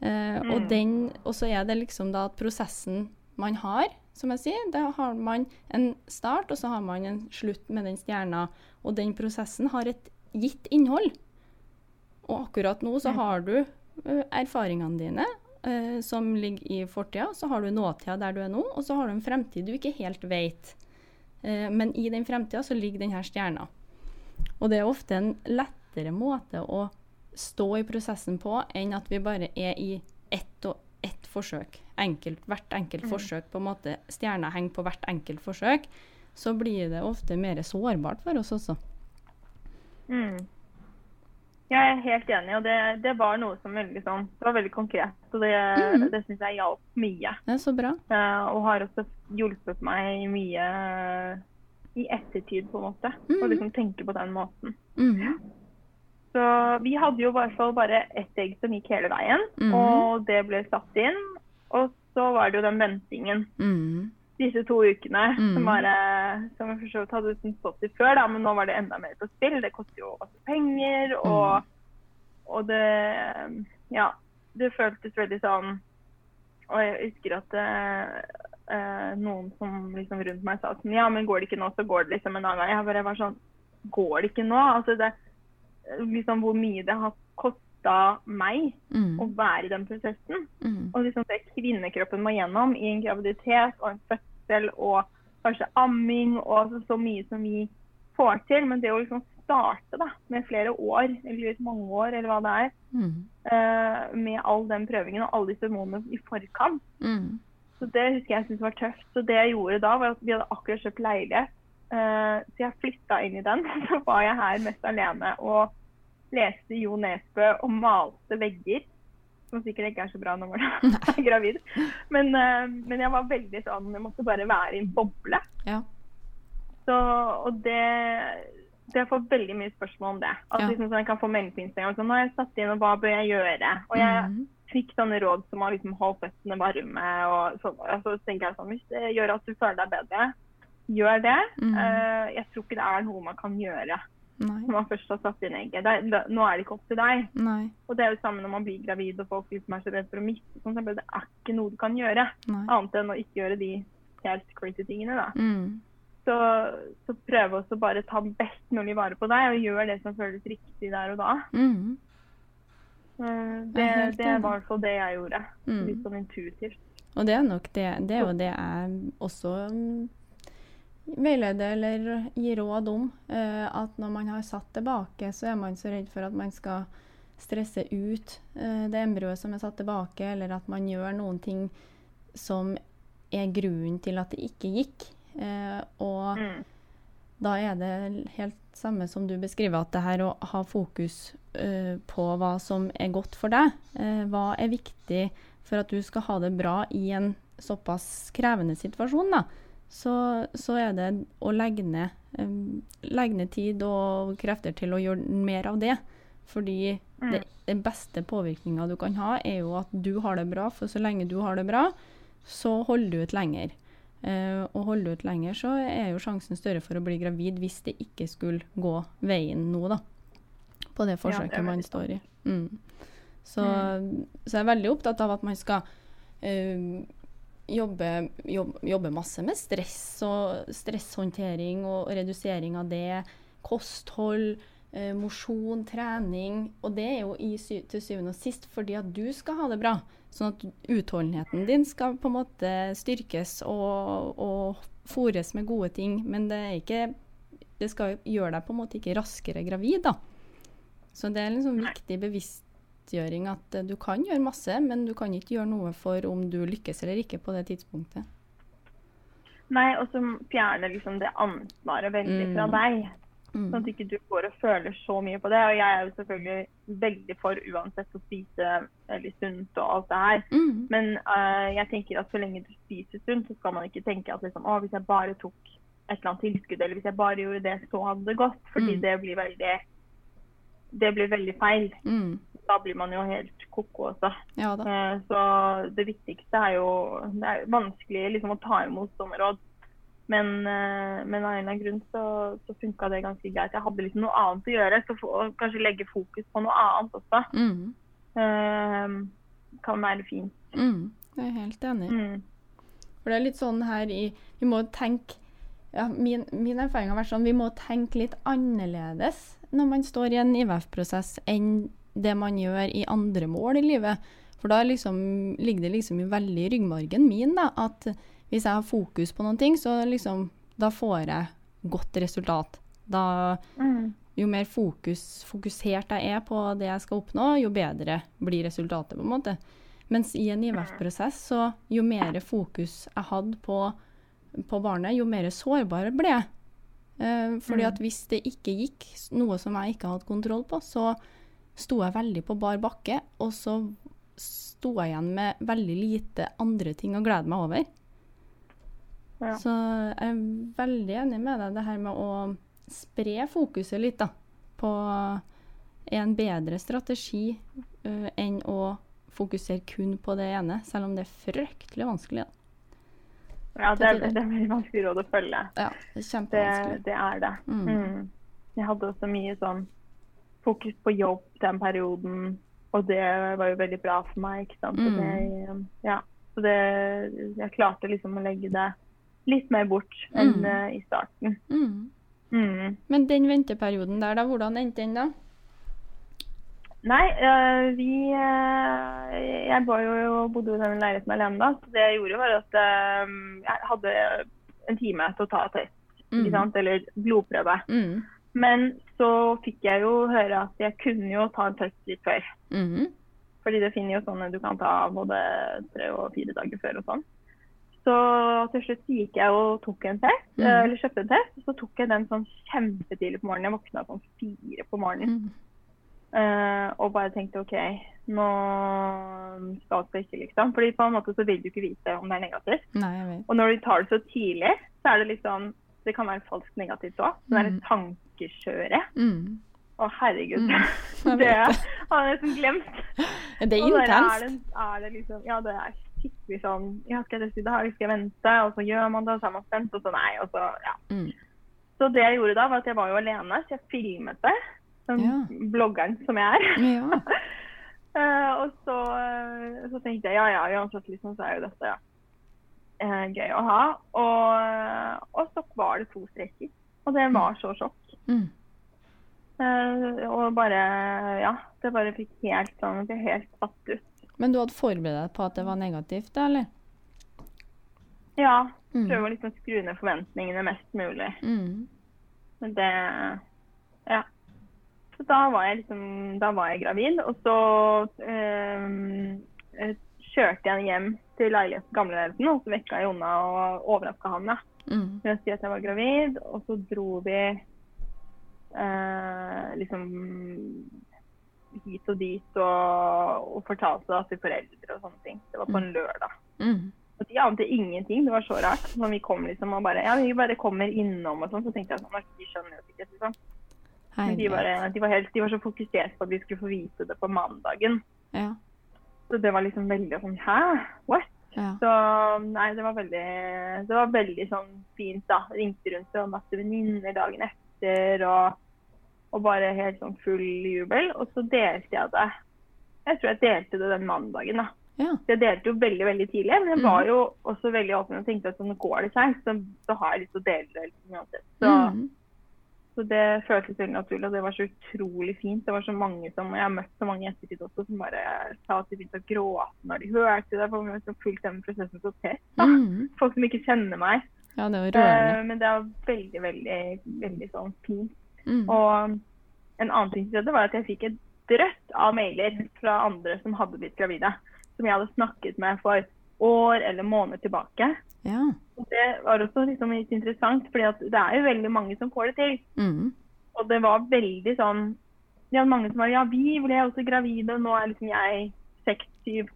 Eh, og, Mm. den, og så er det liksom da at prosessen man har, som jeg sier, da har man en start, og så har man en slutt med den stjerna. Og den prosessen har et gitt innhold. Og akkurat nå så har du eh, erfaringene dine uh, som ligger i fortida, så har du nåtida der du er nå, og så har du en fremtid du ikke helt vet. Uh, men i den fremtida så ligger denne stjerna. Og det er ofte en lettere måte å stå i prosessen på enn at vi bare er i ett og ett forsøk. Enkelt, hvert enkelt Mm. forsøk, på en måte. Stjerna henger på hvert enkelt forsøk. Så blir det ofte mer sårbart for oss også. Mm. Jeg er helt enig, og det, det var noe som veldig sånn, det var veldig konkret. Og det, mm. det syns jeg hjalp mye. Det er så bra. Uh, og har også hjulpet meg mye i ettertid, på en måte. Mm. Å liksom tenke på den måten. Mm. Så vi hadde jo i hvert fall bare ett egg som gikk hele veien, mm. og det ble satt inn. Og så var det jo den ventingen Mhm. Disse to ukene, Mm. som, bare, som jeg for så vidt hadde stått i før, da, men nå var det enda mer på spill. Det koster jo masse penger, og, mm. og det Ja. Det føltes veldig sånn og jeg husker at eh, eh, noen som liksom rundt meg sa sånn Ja, men går det ikke nå, så går det liksom en annen gang. Jeg bare var sånn Går det ikke nå? Altså det Liksom hvor mye det har kosta meg Mm. å være i den prosessen. Mm. Og liksom det kvinnekroppen må gjennom i en graviditet og en fødsel og kanskje amming og så, så mye som vi får til. Men det å liksom starte da, med flere år, eller mange år, eller hva det er, Mm. uh, med all den prøvingen og alle disse hormonene i forkant. Mm. Så det husker jeg syntes var tøft. Så det jeg gjorde da, var at vi hadde akkurat kjøpt leilighet. Uh, så jeg flytta inn i den. *laughs* Så var jeg her mest alene og leste Jo Nesbø og malte vegger. Som sikkert ikke er så bra når man *laughs* er gravid. Men, eh, men jeg var veldig sånn Jeg måtte bare være i en boble. Ja. Så, og det, Jeg får veldig mye spørsmål om det. At Ja. liksom, sånn, jeg kan få melding på Instagram sånn, nå har jeg satt inn, og hva bør jeg gjøre? Og jeg Mm. fikk sånne råd som å liksom holde føttene varme. og så, Altså, så tenker jeg sånn, Hvis det gjør at du føler deg bedre, gjør det. Mm. Uh, jeg tror ikke det er noe man kan gjøre Nei. når man først har satt inn egget. Da, da, nå er det ikke opp til deg. Nei. Og det er jo samme når man blir gravid og folk liksom er så redd for å miste. Sånn, så det er ikke noe du kan gjøre, Nei. annet enn å ikke gjøre de helt crazy tingene. da. Mm. Så, så prøv også bare ta best mulig vare på deg, og gjør det som føles riktig der og da. Mm. Eh, Det, det var i hvert fall det jeg gjorde. Mm. Litt sånn intuitivt. Og det er nok det, det er jo det jeg også veileder eller gir råd om. eh, at når man har satt tilbake, så er man så redd for at man skal stresse ut eh, det embryoet som er satt tilbake, eller at man gjør noen ting som er grunnen til at det ikke gikk. Eh, og Mm. da er det helt samme som du beskriver, at det her å ha fokus eh, på hva som er godt for deg. eh, hva er viktig for at du skal ha det bra i en såpass krevende situasjon, da. Så, så er det å legge ned, um, legge ned tid og krefter til å gjøre mer av det. Fordi Mm. det, den beste påvirkninga du kan ha, er jo at du har det bra. For så lenge du har det bra, så holder du ut lenger. Uh, og holder du ut lenger, så er jo sjansen større for å bli gravid hvis det ikke skulle gå veien nå, da. På det Ja, det forsøket man står i. Mm. Så, så jeg er veldig opptatt av at man skal eh, jobbe, jobbe, jobber masse med stress og stresshåndtering og redusering av det. Kosthold, eh, mosjon, trening. Og det er jo i til syvende og sist fordi at du skal ha det bra. Sånn at utholdenheten din skal på en måte styrkes og, og fôres med gode ting. Men det ikke Det skal gjøre deg på en måte ikke raskere gravid, da. Så det er en sånn viktig bevisstgjøring at eh, du kan gjøre masse, men du kan ikke gjøre noe for om du lykkes eller ikke på det tidspunktet. Nei, og så fjerne liksom det ansvaret veldig fra Mm. deg. Mm. Sånn at ikke du går og føler så mye på det. Og jeg er jo selvfølgelig veldig for uansett å spise veldig sunt og alt det her. Mm. Men uh, jeg tenker at så lenge du spiser sunt, så skal man ikke tenke at liksom, å, hvis jeg bare tok et eller annet tilskudd, eller hvis jeg bare gjorde det, så hadde det gått. Fordi Mm. det blir veldig det blir veldig feil. Mm. Da blir man jo helt ko-ko også. Ja. Eh, Så det viktigste er jo Det er vanskelig liksom å ta imot sånne råd. Men, eh, men av en eller annen grunn så, så funka det ganske greit. Jeg hadde liksom noe annet å gjøre, så for, kanskje legge fokus på noe annet også. Mm. eh, kan være fint. Mm. Jeg er helt enig. Mm. For det er litt sånn her i Vi må tenke ja, min, min erfaring har vært sånn vi må tenke litt annerledes når man står i en IVF-prosess enn det man gjør i andre mål i livet. For da liksom, ligger det liksom veldig i ryggmargen min da, at hvis jeg har fokus på noen ting, så liksom, da får jeg godt resultat. Da, Mm. jo mer fokus, fokusert jeg er på det jeg skal oppnå, jo bedre blir resultatet. på en måte. Mens i en IVF-prosess, så jo mer fokus jeg hadde på, på barnet, jo mer sårbar ble jeg. Eh, fordi Mm. at hvis det ikke gikk, noe som jeg ikke hadde kontroll på, så sto jeg veldig på bar bakke, og så sto jeg igjen med veldig lite andre ting å glede meg over. Ja. Så jeg er veldig enig med deg det her med å spre fokuset litt da, på en bedre strategi uh, enn å fokusere kun på det ene, selv om det er fryktelig vanskelig. Da. Ja, det er, det er veldig vanskelig råd å følge. Ja, det er Det, det er det. Mm. Mm. Jeg hadde også mye sånn fokus på jobb den perioden, og det var jo veldig bra for meg. ikke sant? Mm. det, ja. Så det, jeg klarte liksom å legge det litt mer bort enn Mm. eh, i starten. Mm. Mm. Men den venteperioden der, da, hvordan endte den da? Nei, øh, vi øh, Jeg jo, bodde jo i den leiligheten alene da. Så det jeg gjorde, var at øh, jeg hadde en time til å ta test, sant? eller blodprøve. Mm. Men så fikk jeg jo høre at jeg kunne jo ta en test litt før. Mm. Fordi det finner jo sånne du kan ta både tre og fire dager før og sånn. Så til slutt gikk jeg og tok en test, mm -hmm. eller kjøpte en test. Så tok jeg den sånn kjempetidlig på morgenen. Jeg våkna sånn fire på morgenen. Mm. eh, og bare tenkte OK, nå skal det ikke, liksom. Fordi på en måte så vil du ikke vite om det er negativt. Nei. Og når du tar det så tidlig, så er det sånn Det kan være falskt negativt òg. Det er en et tankekjøre. Mm. Å, herregud. Mm. *laughs* Det har jeg nesten glemt. Det er intenst. Er det, er det liksom, ja, det er skikkelig sånn Ja, skal jeg teste det her? Skal jeg vente? Og så gjør man det, og så er man spent, og så nei. Og så, ja. Mm. Så det jeg gjorde da, var at jeg var jo alene, så jeg filmet det. Den Ja. bloggeren som jeg er. Ja. uh, *laughs* og så, eh, så tenkte jeg ja, ja, uansett liksom, så er jo dette eh, gøy å ha. Og, og så var det to streker. Og det var så sjokk. Mm. Uh, og bare Ja, det bare fikk helt sånn ble helt satt ut. Men du hadde forberedt deg på at det var negativt, da, eller? Ja. Mm. Prøve å liksom skru ned forventningene mest mulig. Mm. Men det Ja. Så da var jeg liksom Da var jeg gravid, og så eh, kjørte jeg hjem til leiligheten, gamleleiligheten, og så vekka jeg unna og overraska han da, Mm. med å si at jeg var gravid. Og så dro vi eh, liksom hit og dit og, og fortalte det til foreldre og sånne ting. Det var på en lørdag. Mm. Og de ante ingenting. Det var så rart. Når vi kom liksom og bare Ja, vi bare kommer innom og sånn, så tenkte jeg sånn De skjønner jo sikkert, liksom. Men de, bare, de, var helt, de var så fokusert på at vi skulle få vite det på mandagen. Ja. Så det var liksom veldig sånn Hæ? What? Ja. Så nei, det var veldig Det var veldig sånn fint, da. Ringte rundt og masse venninner dagen etter og, og bare helt sånn full jubel. Og så delte jeg det. Jeg tror jeg delte det den mandagen, da. ja. Jeg delte jo veldig veldig tidlig, men jeg var jo også veldig åpen og tenkte at sånn går det seg, så, så har jeg lyst til å dele det. Liksom, uansett. så, Mm. Så det føltes veldig naturlig, og det var så utrolig fint. Det var så mange som, Jeg har møtt så mange i ettertid også som bare sa at de begynte å gråte når de hørte det. For vi har fulgt den prosessen så tett. Mm. Folk som ikke kjenner meg. Ja, det var rørende. Eh, men det var veldig, veldig, veldig sånn fint. Mm. Og en annen ting som skjedde, var at jeg fikk et drøtt av mailer fra andre som hadde blitt gravide. Som jeg hadde snakket med for år eller måned tilbake. Ja. Det var også liksom litt interessant, for det er jo veldig mange som får det til. Mm. Og det var veldig sånn Det var mange som var Ja, vi ble også gravide, og nå er liksom jeg seks-syv.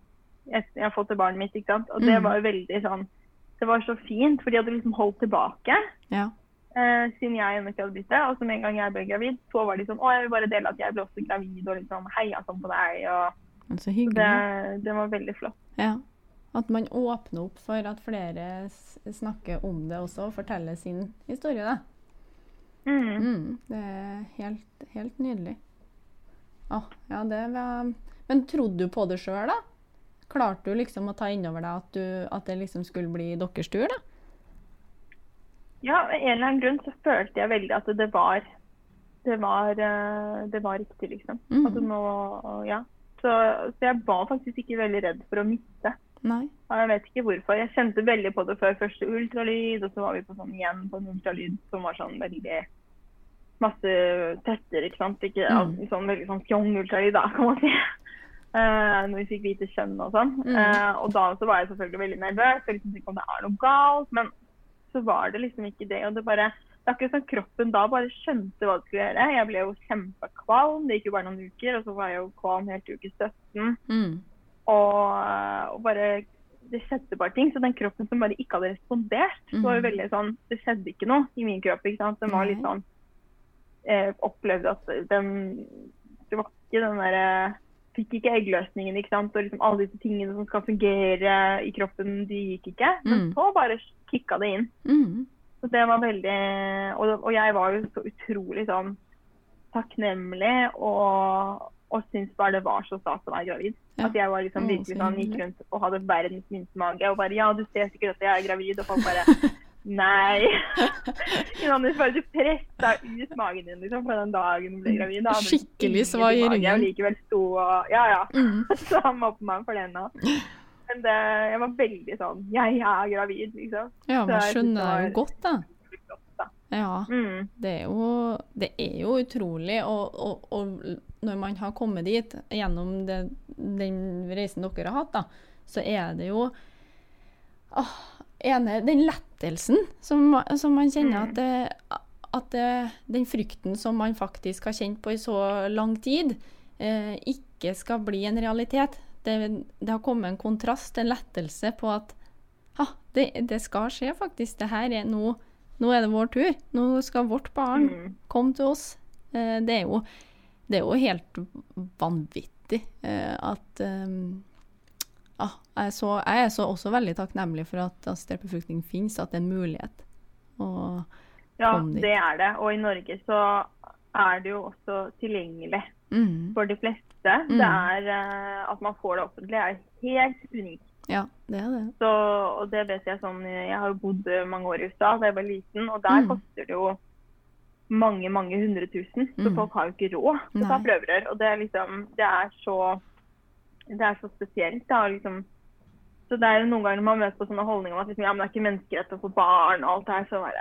Jeg, jeg har fått det barnet mitt, ikke sant. Og det Mhm. var jo veldig sånn Det var så fint, for de hadde liksom holdt tilbake. Ja. Uh, siden jeg ennå ikke hadde blitt det. Og så med en gang jeg ble gravid, så var de sånn Å, jeg vil bare dele at jeg ble også gravid, og liksom heia sånn på deg. Og så så det, det var veldig flott. Ja. At man åpner opp for at flere snakker om det også, og forteller sin historie, da. Mm. Mm. Det er helt, helt nydelig. Å, ja, det var Men trodde du på det sjøl, da? Klarte du liksom å ta innover deg at, du, at det liksom skulle bli deres tur, da? Ja, av en eller annen grunn så følte jeg veldig at det var det var, eh, det var riktig, liksom. Mm. At nå, ja. Så, så jeg var faktisk ikke veldig redd for å miste. Nei. Jeg vet ikke hvorfor. Jeg kjente veldig på det før første ultralyd, og så var vi på sånn igjen på en ultralyd som var sånn veldig masse tester, ikke sant. Ikke Mm. sånn veldig sånn fjong-ultralyd, da, kan man si. Uh, *laughs* når vi fikk vite kjønn og sånn. Mm. Uh, og da så var jeg selvfølgelig veldig nervøs. Jeg liksom tenkte om det er noe galt, men så var det liksom ikke det. Og det bare det er akkurat sånn kroppen da bare skjønte hva det skulle gjøre. Jeg ble jo kjempekvalm. Det gikk jo bare noen uker, og så var jeg jo kvalm helt til uke 17. Mm. Og, og bare Det skjedde bare ting. Så den kroppen som bare ikke hadde respondert, mm. var jo veldig sånn Det skjedde ikke noe i min kropp. ikke sant? Den var litt sånn eh, Opplevde at den Det var ikke den derre Fikk ikke eggløsningen, ikke sant. Og liksom alle disse tingene som skal fungere i kroppen, de gikk ikke. Men Mm. så bare kicka det inn. Mm. Så det var veldig Og, og jeg var jo så utrolig sånn takknemlig og, og syntes bare det var så stas å være gravid. Ja. At jeg var liksom Å, virkelig så sånn, gikk rundt og hadde verdens minste mage. Og bare ja, du ser sikkert at jeg er gravid. Og folk bare *laughs* nei. *laughs* Johannes, bare du pressa ut magen din liksom på den dagen du ble gravid. Da Skikkelig svar svai i ryggen. Og likevel sto og Ja, ja. Mm. *laughs* Så han mobber meg for det nå. Men det, jeg var veldig sånn Jeg er gravid, liksom. Ja, man skjønner det jo godt, da. Ja. Mm. Det er jo, det er jo utrolig. Og, og, og når man har kommet dit gjennom det, den reisen dere har hatt, da, så er det jo åh, ene, Den lettelsen som, som man kjenner at, det, at det, den frykten som man faktisk har kjent på i så lang tid, eh, ikke skal bli en realitet. Det, det har kommet en kontrast, en lettelse på at ha, det, det skal skje faktisk. Det her er nå nå er det vår tur. Nå skal vårt barn Mm. komme til oss. Eh, det, er jo, det er jo helt vanvittig eh, at eh, ah, jeg, så, jeg er så også veldig takknemlig for at assistert befruktning finnes, at det er en mulighet. Ja, det er det. Og i Norge så er det jo også tilgjengelig mm, for de fleste. Mm. Det er eh, At man får det offentlig, er helt unikt. ja, det er det. Så, og det vet jeg sånn Jeg har bodd mange år i USA da jeg var liten, og der Mm. koster det jo mange, mange hundre tusen. Så Mm. folk har jo ikke råd til å ta prøverør. Og det er liksom Det er så Det er så spesielt, da. Liksom. Så det er jo noen ganger man møter på sånne holdninger om at liksom, ja, men det er ikke menneskerett å få barn og alt det her, så bare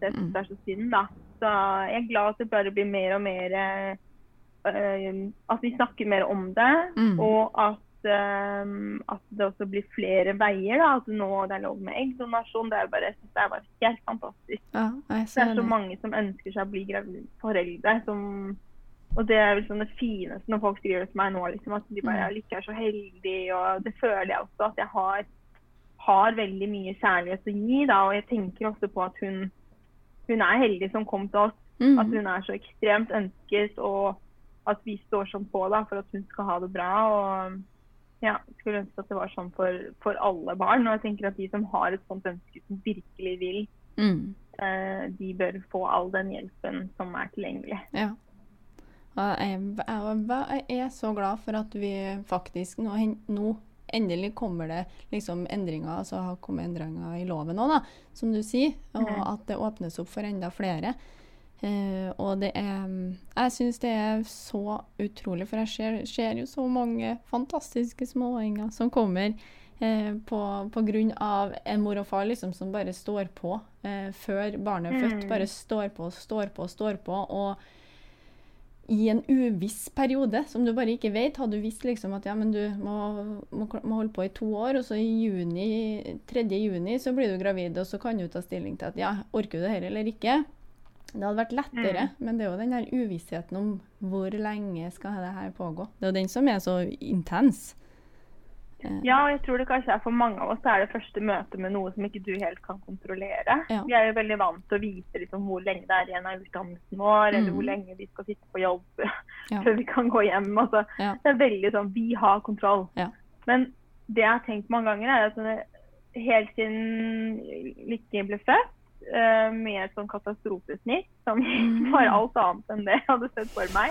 det, Det Mm. jeg er så synd, da. Så jeg er glad at det bare blir mer og mer eh, eh, At vi snakker mer om det, Mm. og at eh, at det også blir flere veier. da, At nå det er lov med eggdonasjon. Det er bare, det er bare helt fantastisk. Ja, Det er så mange som ønsker seg å bli foreldre. som og det er sånn det fineste når folk skriver til meg nå, liksom, at de bare Mm. er er så heldig. Og det føler jeg også at jeg har, har veldig mye kjærlighet å gi. da, Og jeg tenker også på at hun, hun er heldig som kom til oss. Mm. At hun er så ekstremt ønsket, og at vi står sånn på da, for at hun skal ha det bra. og ja, skulle ønske at det var sånn for, for alle barn. Og jeg tenker at de som har et sånt ønske, som virkelig vil, Mm. eh, de bør få all den hjelpen som er tilgjengelig. Ja. Jeg, jeg, jeg er så glad for at vi faktisk nå, nå endelig kommer det liksom endringer, altså har kommet endringer i loven òg, som du sier. Og Mhm. at det åpnes opp for enda flere. Eh, og det er Jeg syns det er så utrolig, for jeg ser, ser jo så mange fantastiske småunger som kommer uh, på, på grunn av en mor og far liksom, som bare står på uh, før barnet er født. Mm. Bare står på, står på, står på. og i en uviss periode, som du bare ikke vet. Hadde du visst liksom at ja, men du må, må, må holde på i to år, og så i juni, 3. juni så blir du gravid, og så kan du ta stilling til at ja, orker du det her eller ikke. Det hadde vært lettere, men det er jo den der uvissheten om hvor lenge skal det her pågå. Det er jo den som er så intens. Ja, og jeg tror det kanskje er for mange av oss det er det første møtet med noe som ikke du helt kan kontrollere. Ja. Vi er jo veldig vant til å vite liksom, hvor lenge det er igjen av utdannelsen vår, eller Mm. hvor lenge vi skal sitte på jobb *laughs* Ja. før vi kan gå hjem. Altså, Ja. Det er veldig sånn Vi har kontroll. Men det jeg har tenkt mange ganger, er at helt siden Lykke ble født, eh, med et sånn katastrofesnitt som *laughs* Mm. var alt annet enn det jeg hadde sett for meg,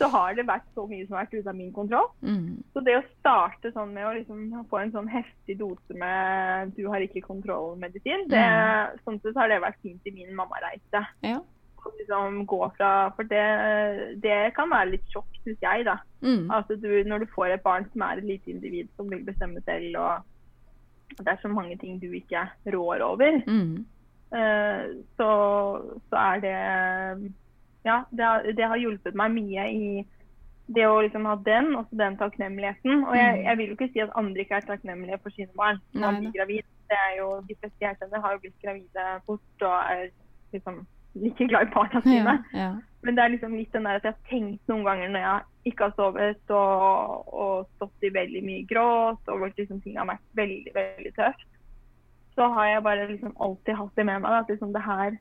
så har det vært så mye som har vært ute av min kontroll. Mm. Så det å starte sånn med å liksom få en sånn heftig dose med 'du har ikke kontroll'-medisin, mm. sånn sett har det vært fint i min mammareise. Ja. Å liksom gå fra For det, det kan være litt sjokk, syns jeg, da. Mm. Altså, du, når du får et barn som er et lite individ som vil bestemme selv, og det er så mange ting du ikke rår over, Mm. Eh, så, så er det Ja, det har, det har hjulpet meg mye i det å liksom ha den, og den takknemligheten. Og jeg, Mm. jeg vil jo ikke si at andre ikke er takknemlige for sine barn når man blir gravid. Det er jo, De fleste jeg kjenner har jo blitt gravide fort og er liksom like glad i barna sine. Ja. ja. Men det er liksom litt den der at jeg har tenkt noen ganger når jeg ikke har sovet og, og stått i veldig mye gråt, og liksom ting har vært veldig, veldig tøft, så har jeg bare liksom alltid hatt det med meg. At liksom det her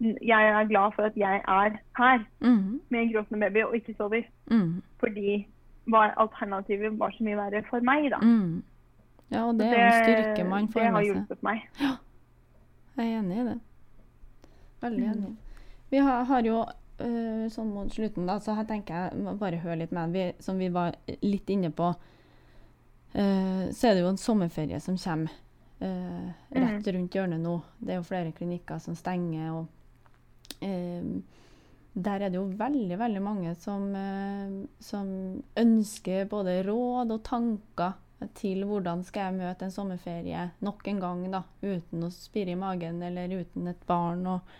Jeg er glad for at jeg er her Mm. med en gråtende baby og ikke sover. Mm. Fordi var alternativet var så mye verre for meg, da. Mm. Ja, og det er jo en styrke man det får har med seg. hjulpet meg. Jeg er enig i det. Veldig Mm. enig. Vi har, har jo eh, sånn mot slutten, da, så her tenker jeg bare høre litt med vi, Som vi var litt inne på, Uh, så er det jo en sommerferie som kommer eh, rett rundt hjørnet nå. Det er jo flere klinikker som stenger, og eh, der er det jo veldig, veldig mange som, eh, som ønsker både råd og tanker til hvordan skal jeg møte en sommerferie nok en gang, da, uten å spire i magen eller uten et barn. og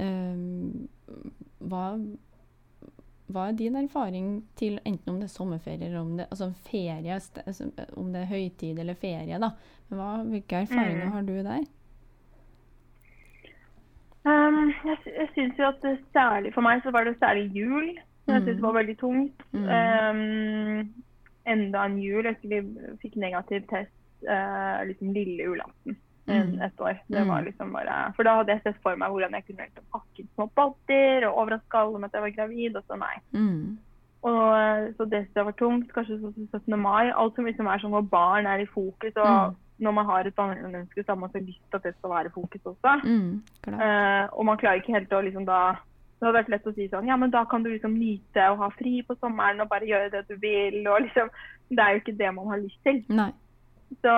Um, hva, hva, er din erfaring til enten om det er sommerferie eller om det, altså ferie, altså, om det er høytid eller ferie? da. Hva, hvilke erfaringer mm. har du der? Um, jeg jeg syns jo at særlig for meg så var det særlig jul. Jeg mm. syns det var veldig tungt. Mm. Um, enda en jul etter vi fikk negativ test uh, liksom lille julaften mm. et år. Det var mm. liksom bare, For da hadde jeg sett for meg hvordan jeg kunne pakke små boller og overraske alle med at jeg var gravid, og så nei. Mm. Og, så det synes jeg var tungt. Kanskje så 17. mai. Alt som liksom er sånn hvor barn er i fokus. og mm. Når man har et barneønske, så har man så lyst til at det skal være fokus også. Mm, uh, og man klarer ikke helt å liksom da det hadde vært lett å si sånn Ja, men da kan du liksom nyte å ha fri på sommeren og bare gjøre det du vil. og liksom, Det er jo ikke det man har lyst til. Nei. Så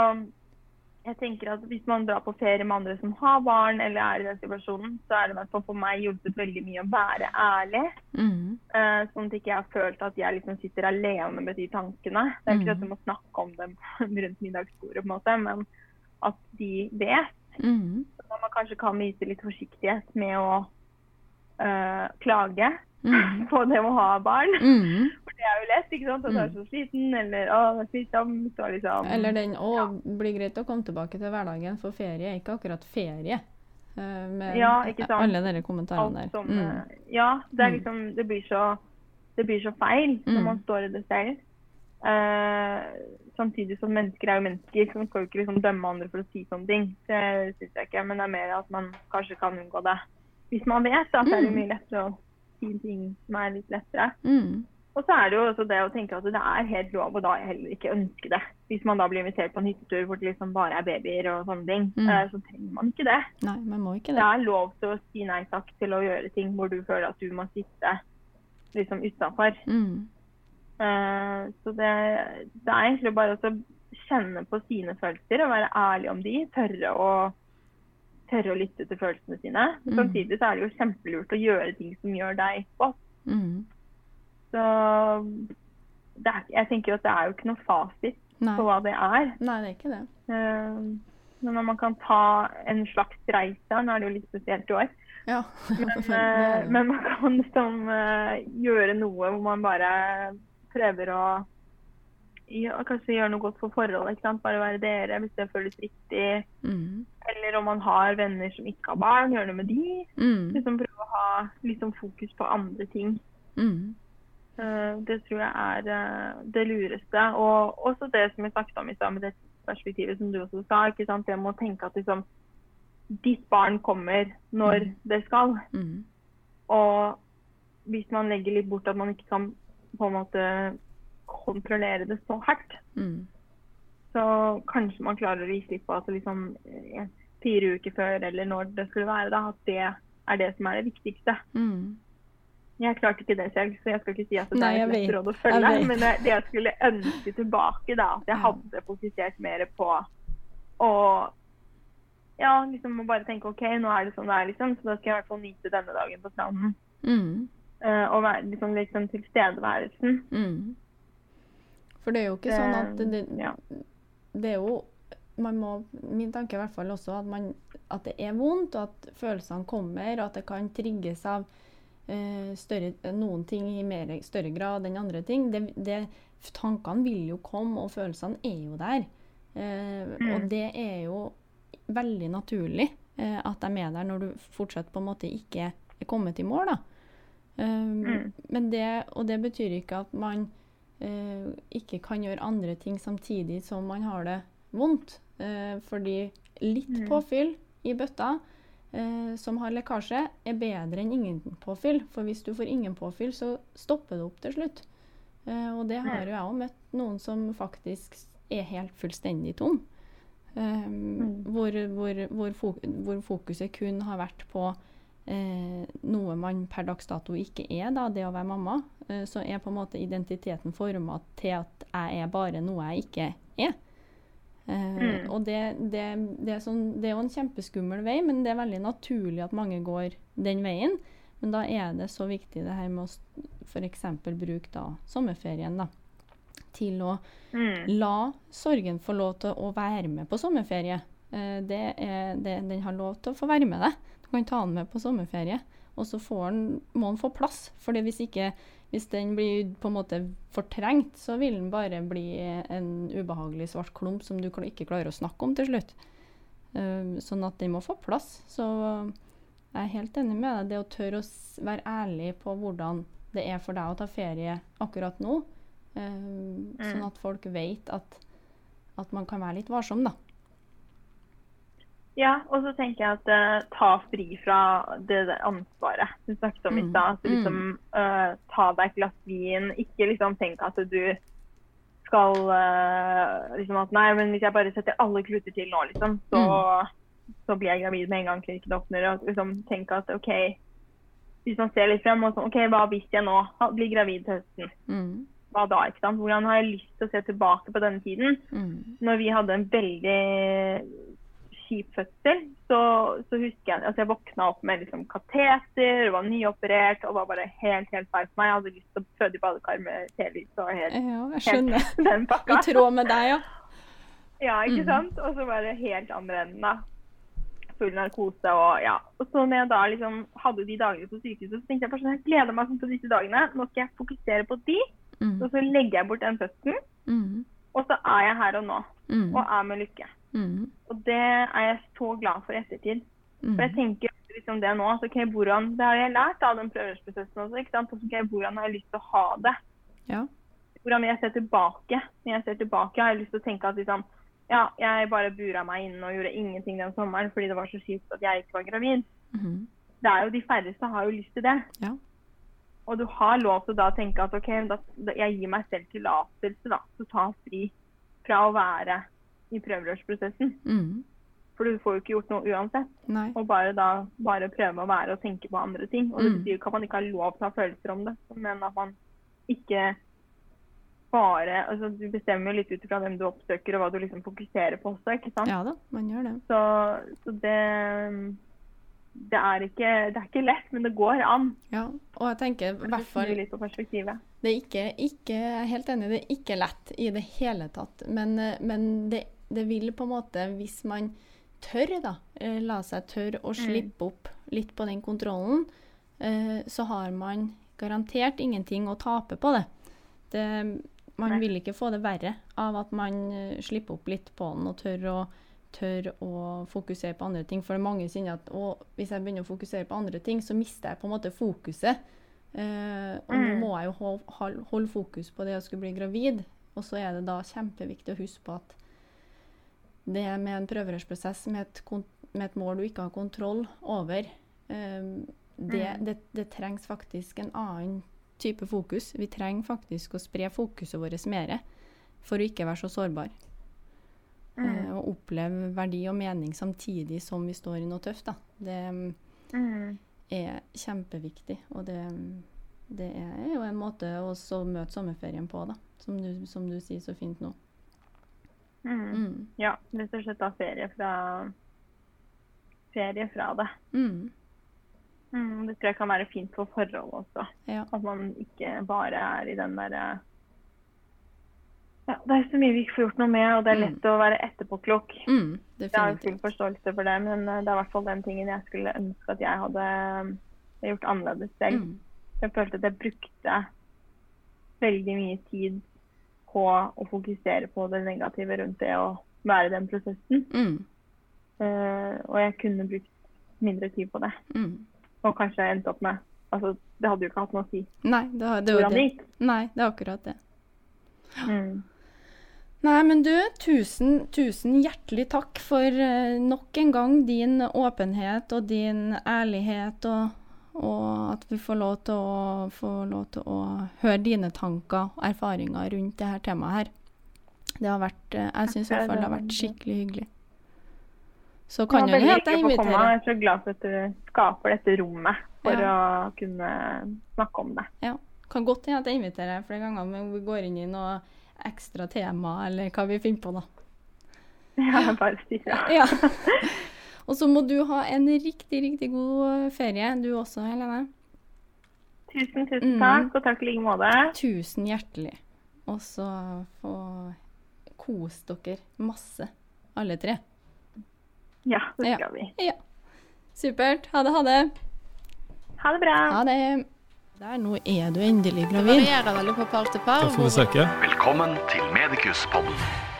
jeg tenker at Hvis man drar på ferie med andre som har barn, eller er i den situasjonen, så er det hvert for meg hjulpet veldig mye å være ærlig. Mm. Uh, sånn at ikke jeg har følt at jeg liksom sitter alene med de tankene. Det er ikke mm. at du må snakke om dem *laughs* rundt middagsbordet, på en måte, men at de vet. Mm. Så man kanskje kan vise litt forsiktighet med å uh, klage mm. *laughs* på det å ha barn. Mm. *laughs* For det er jo lett, ikke sant. At du er mm. så sliten, eller å, det er slitsomt. Liksom, eller den å, ja. blir greit å komme tilbake til hverdagen, for ferie er ikke akkurat ferie. Uh, med ja, ikke sant? alle dere kommentarene der. Mm. Ja, det, er mm. liksom, det, blir så, det blir så feil når man står i det selv. Uh, samtidig som mennesker er jo mennesker, så man skal jo ikke liksom dømme andre for å si sånne ting. Det syns jeg ikke, men det er mer at man kanskje kan unngå det. Hvis man vet, da, så er det mye lettere å fin ting som er litt lettere. Mm. Og så er det jo også det å tenke at det er helt lov å da heller ikke ønske det. Hvis man da blir invitert på en hyttetur hvor det liksom bare er babyer og sånne ting, mm. Eh, så trenger man ikke det. Nei, man må ikke det. Det er lov til å si nei takk til å gjøre ting hvor du føler at du må sitte liksom utafor. Mm. Uh, så det, det, er egentlig bare å kjenne på sine følelser og være ærlig om de. Tørre å tørre å lytte til følelsene sine. Mm. Samtidig så er det jo kjempelurt å gjøre ting som gjør deg godt. Mm. Så er, jeg tenker jo at det er jo ikke noe fasit Nei. på hva det er. Nei, det er ikke det. Uh, men når man kan ta en slags reise Nå er det jo litt spesielt i år. Ja. men, *laughs* uh, men, man kan liksom uh, gjøre noe hvor man bare prøver å ja, kanskje gjøre noe godt for forholdet. ikke sant? Bare være dere hvis det føles riktig. Mm. Eller om man har venner som ikke har barn, gjøre noe med de. Mm. Liksom Prøve å ha liksom fokus på andre ting. Mm. Uh, det tror jeg er uh, det lureste. Og også det som jeg snakket om i stad, med det perspektivet som du også sa. ikke sant? Det med å tenke at liksom, ditt barn kommer når mm. det skal. Mm. Og hvis man legger litt bort at man ikke kan på en måte kontrollere det så hardt, mm. så kanskje man klarer å gi slipp på at liksom, eh, fire uker før eller når det skulle være, da, at det er det som er det viktigste. Mm. Jeg klarte ikke det selv, så jeg skal ikke si at det Nei, er et lett råd å følge. Men det jeg skulle ønske tilbake, da, at jeg hadde fokusert mer på å ja, liksom må bare tenke OK, nå er det sånn det er, liksom, så da skal jeg i hvert fall nyte denne dagen på stranden. Mm. Uh, og være liksom, liksom tilstedeværelsen. Mm. For det er jo ikke det, sånn at det, ja. det er jo man må, Min tanke er i hvert fall også at, man, at, det er vondt, og at følelsene kommer, og at det kan trigges av uh, større, noen ting i mer, større grad enn andre ting. Det, det, tankene vil jo komme, og følelsene er jo der. Uh, mm. Og det er jo veldig naturlig uh, at de er der når du fortsatt på en måte ikke er kommet i mål. da. Um, mm. men det, og det betyr ikke at man eh, ikke kan gjøre andre ting samtidig som man har det vondt. Eh, fordi litt mm. påfyll i bøtta eh, som har lekkasje, er bedre enn ingen påfyll. For hvis du får ingen påfyll, så stopper det opp til slutt. Eh, og det har jo jeg òg møtt noen som faktisk er helt fullstendig tom. Um, mm. hvor, hvor, hvor, fokuset kun har vært på eh, noe man per dags dato ikke er, da, det å være mamma, eh, så er på en måte identiteten forma til at jeg er bare noe jeg ikke er. Eh, Mm. Og det, det, det, er sånn, det er jo en kjempeskummel vei, men det er veldig naturlig at mange går den veien. Men da er det så viktig det her med å f.eks. bruke da sommerferien da, til å Mm. La sorgen få lov til å være med på sommerferie. Eh, det er, det, den har lov til å få være med deg. Du kan ta den med på sommerferie. Og så får den, må den få plass. For hvis, ikke, hvis den blir på en måte fortrengt, så vil den bare bli en ubehagelig svart klump som du ikke klarer å snakke om til slutt. Uh, sånn at den må få plass. Så jeg er helt enig med deg. Det å tørre å være ærlig på hvordan det er for deg å ta ferie akkurat nå. eh, Sånn at folk vet at, at man kan være litt varsom, da. Ja, og så tenker jeg at uh, ta fri fra det der ansvaret du snakket om i Mm, stad. Altså, liksom, uh, ta deg et glass vin. Ikke liksom tenk at du skal uh, liksom at Nei, men hvis jeg bare setter alle kluter til nå, liksom, så, så blir jeg gravid med en gang klinikken åpner. Og liksom tenke at OK, hvis man ser litt frem og sånn OK, hva hvis jeg nå blir gravid til høsten? Mm, Hva da? ikke sant? Hvordan har jeg lyst til å se tilbake på denne tiden? mm, når vi hadde en veldig kjip fødsel, så, så husker jeg altså jeg våkna opp med liksom kateter, var nyoperert og var bare helt helt feil for meg. Jeg hadde lyst til å føde i badekar med telys og helt, ja, jeg skjønner. *laughs* den I tråd med deg, ja. *laughs* Ja, ikke Mm. sant? Og så var det helt andre enden, da. Full narkose og ja. Og så når jeg da liksom hadde de dagene på sykehuset, så tenkte jeg bare sånn, jeg gleder meg sånn på disse dagene. Nå skal jeg fokusere på de, Mm, og så legger jeg bort den fødselen. mm, Og så er jeg her og nå, mm, og er med lykke. Mm, Og det er jeg så glad for i ettertid. mm, For jeg tenker liksom det nå, at ok, hvordan, det har jeg lært av den prøvelsesprosessen også, ikke sant? Altså, ok, hvordan har jeg lyst til å ha det? Ja. Hvordan jeg ser tilbake, når jeg ser tilbake, har jeg lyst til å tenke at liksom, ja, jeg bare bura meg inne og gjorde ingenting den sommeren fordi det var så kjipt at jeg ikke var gravid. mm, Det er jo de færreste har jo lyst til det. Ja. Og du har lov til å tenke at ok, da, jeg gir meg selv tillatelse da, til å ta fri fra å være i prøverørsprosessen. mm. For du får jo ikke gjort noe uansett. Nei. Og bare da bare prøve å være og tenke på andre ting. Og det Mm. betyr ikke at man ikke har lov til å ha følelser om det, men at man ikke bare altså Du bestemmer jo litt ut ifra hvem du oppsøker og hva du liksom fokuserer på også, ikke sant. Ja da, man gjør det. Så, så det det er, ikke, det er ikke lett, men det går an. Ja, og jeg tenker i hvert fall litt på perspektivet. Det er ikke, ikke helt enig, det er ikke lett i det hele tatt. Men, men det, det vil på en måte, hvis man tør, da, eh, la seg tørre å slippe opp litt på den kontrollen, eh, så har man garantert ingenting å tape på det. det man vil ikke få det verre av at man eh, slipper opp litt på den og tør å, tør å fokusere på andre ting. For det er mange sier at å, hvis jeg begynner å fokusere på andre ting, så mister jeg på en måte fokuset. Uh, og nå Mm. må jeg jo holde, hol- holde fokus på det å skulle bli gravid. Og så er det da kjempeviktig å huske på at det med en prøverørsprosess med et, med et mål du ikke har kontroll over, eh, det, Mm. det, det trengs faktisk en annen type fokus. Vi trenger faktisk å spre fokuset vårt mer for å ikke være så sårbar. Eh, og oppleve verdi og mening samtidig som vi står i noe tøft. Da. Det Mm. er kjempeviktig. Og det, det er jo en måte å møte sommerferien på, da. Som du, som du sier så fint nå. Mm. Mm. Ja, rett og slett ta ferie fra ferie fra det. Mm. Mm, det tror jeg kan være fint for forhold også. Ja. At man ikke bare er i den derre ja, Det er så mye vi ikke får gjort noe med, og det er lett å være etterpåklok. Mm. Jeg har full forståelse for det, men eh, det er i hvert fall den tingen jeg skulle ønske at jeg hadde eh, gjort annerledes selv. Jeg følte at jeg brukte veldig mye tid på å fokusere på det negative rundt det å være i den prosessen. Mm. Uh, og jeg kunne brukt mindre tid på det. Mm. Og kanskje endt opp med Altså, det hadde jo ikke hatt noe å si Nei, det, har- det, hvordan det det. gikk. Nei, det er akkurat det. Mm. Nei, men du, tusen, tusen hjertelig takk for eh, nok en gang din åpenhet og din ærlighet, og, og at vi får lov, til å, lov til å høre dine tanker og erfaringer rundt det her temaet her. Det har vært, eh, jeg syns i hvert fall det har vært skikkelig hyggelig. Så kan det jo hende jeg inviterer. Jeg er så glad for at du skaper dette rommet for Ja. å kunne snakke om det. Ja. Kan godt hende at jeg inviterer deg flere ganger, men vi går inn i noe ekstra tema, eller hva vi finner på, da. Ja, bare si ifra. Ja. *laughs* Og så må du ha en riktig, riktig god ferie, du også, Helene. Tusen, tusen Mm. takk, og takk i like måte. Tusen hjertelig. Og så få kose dere masse, alle tre. Ja, det skal vi. Ja. Supert. Ha det, ha det. Ha det bra. Ha det. Der, nå er du endelig gravid. Det varierer veldig på par til par. Da får vi søke. Velkommen til Medikuspodden.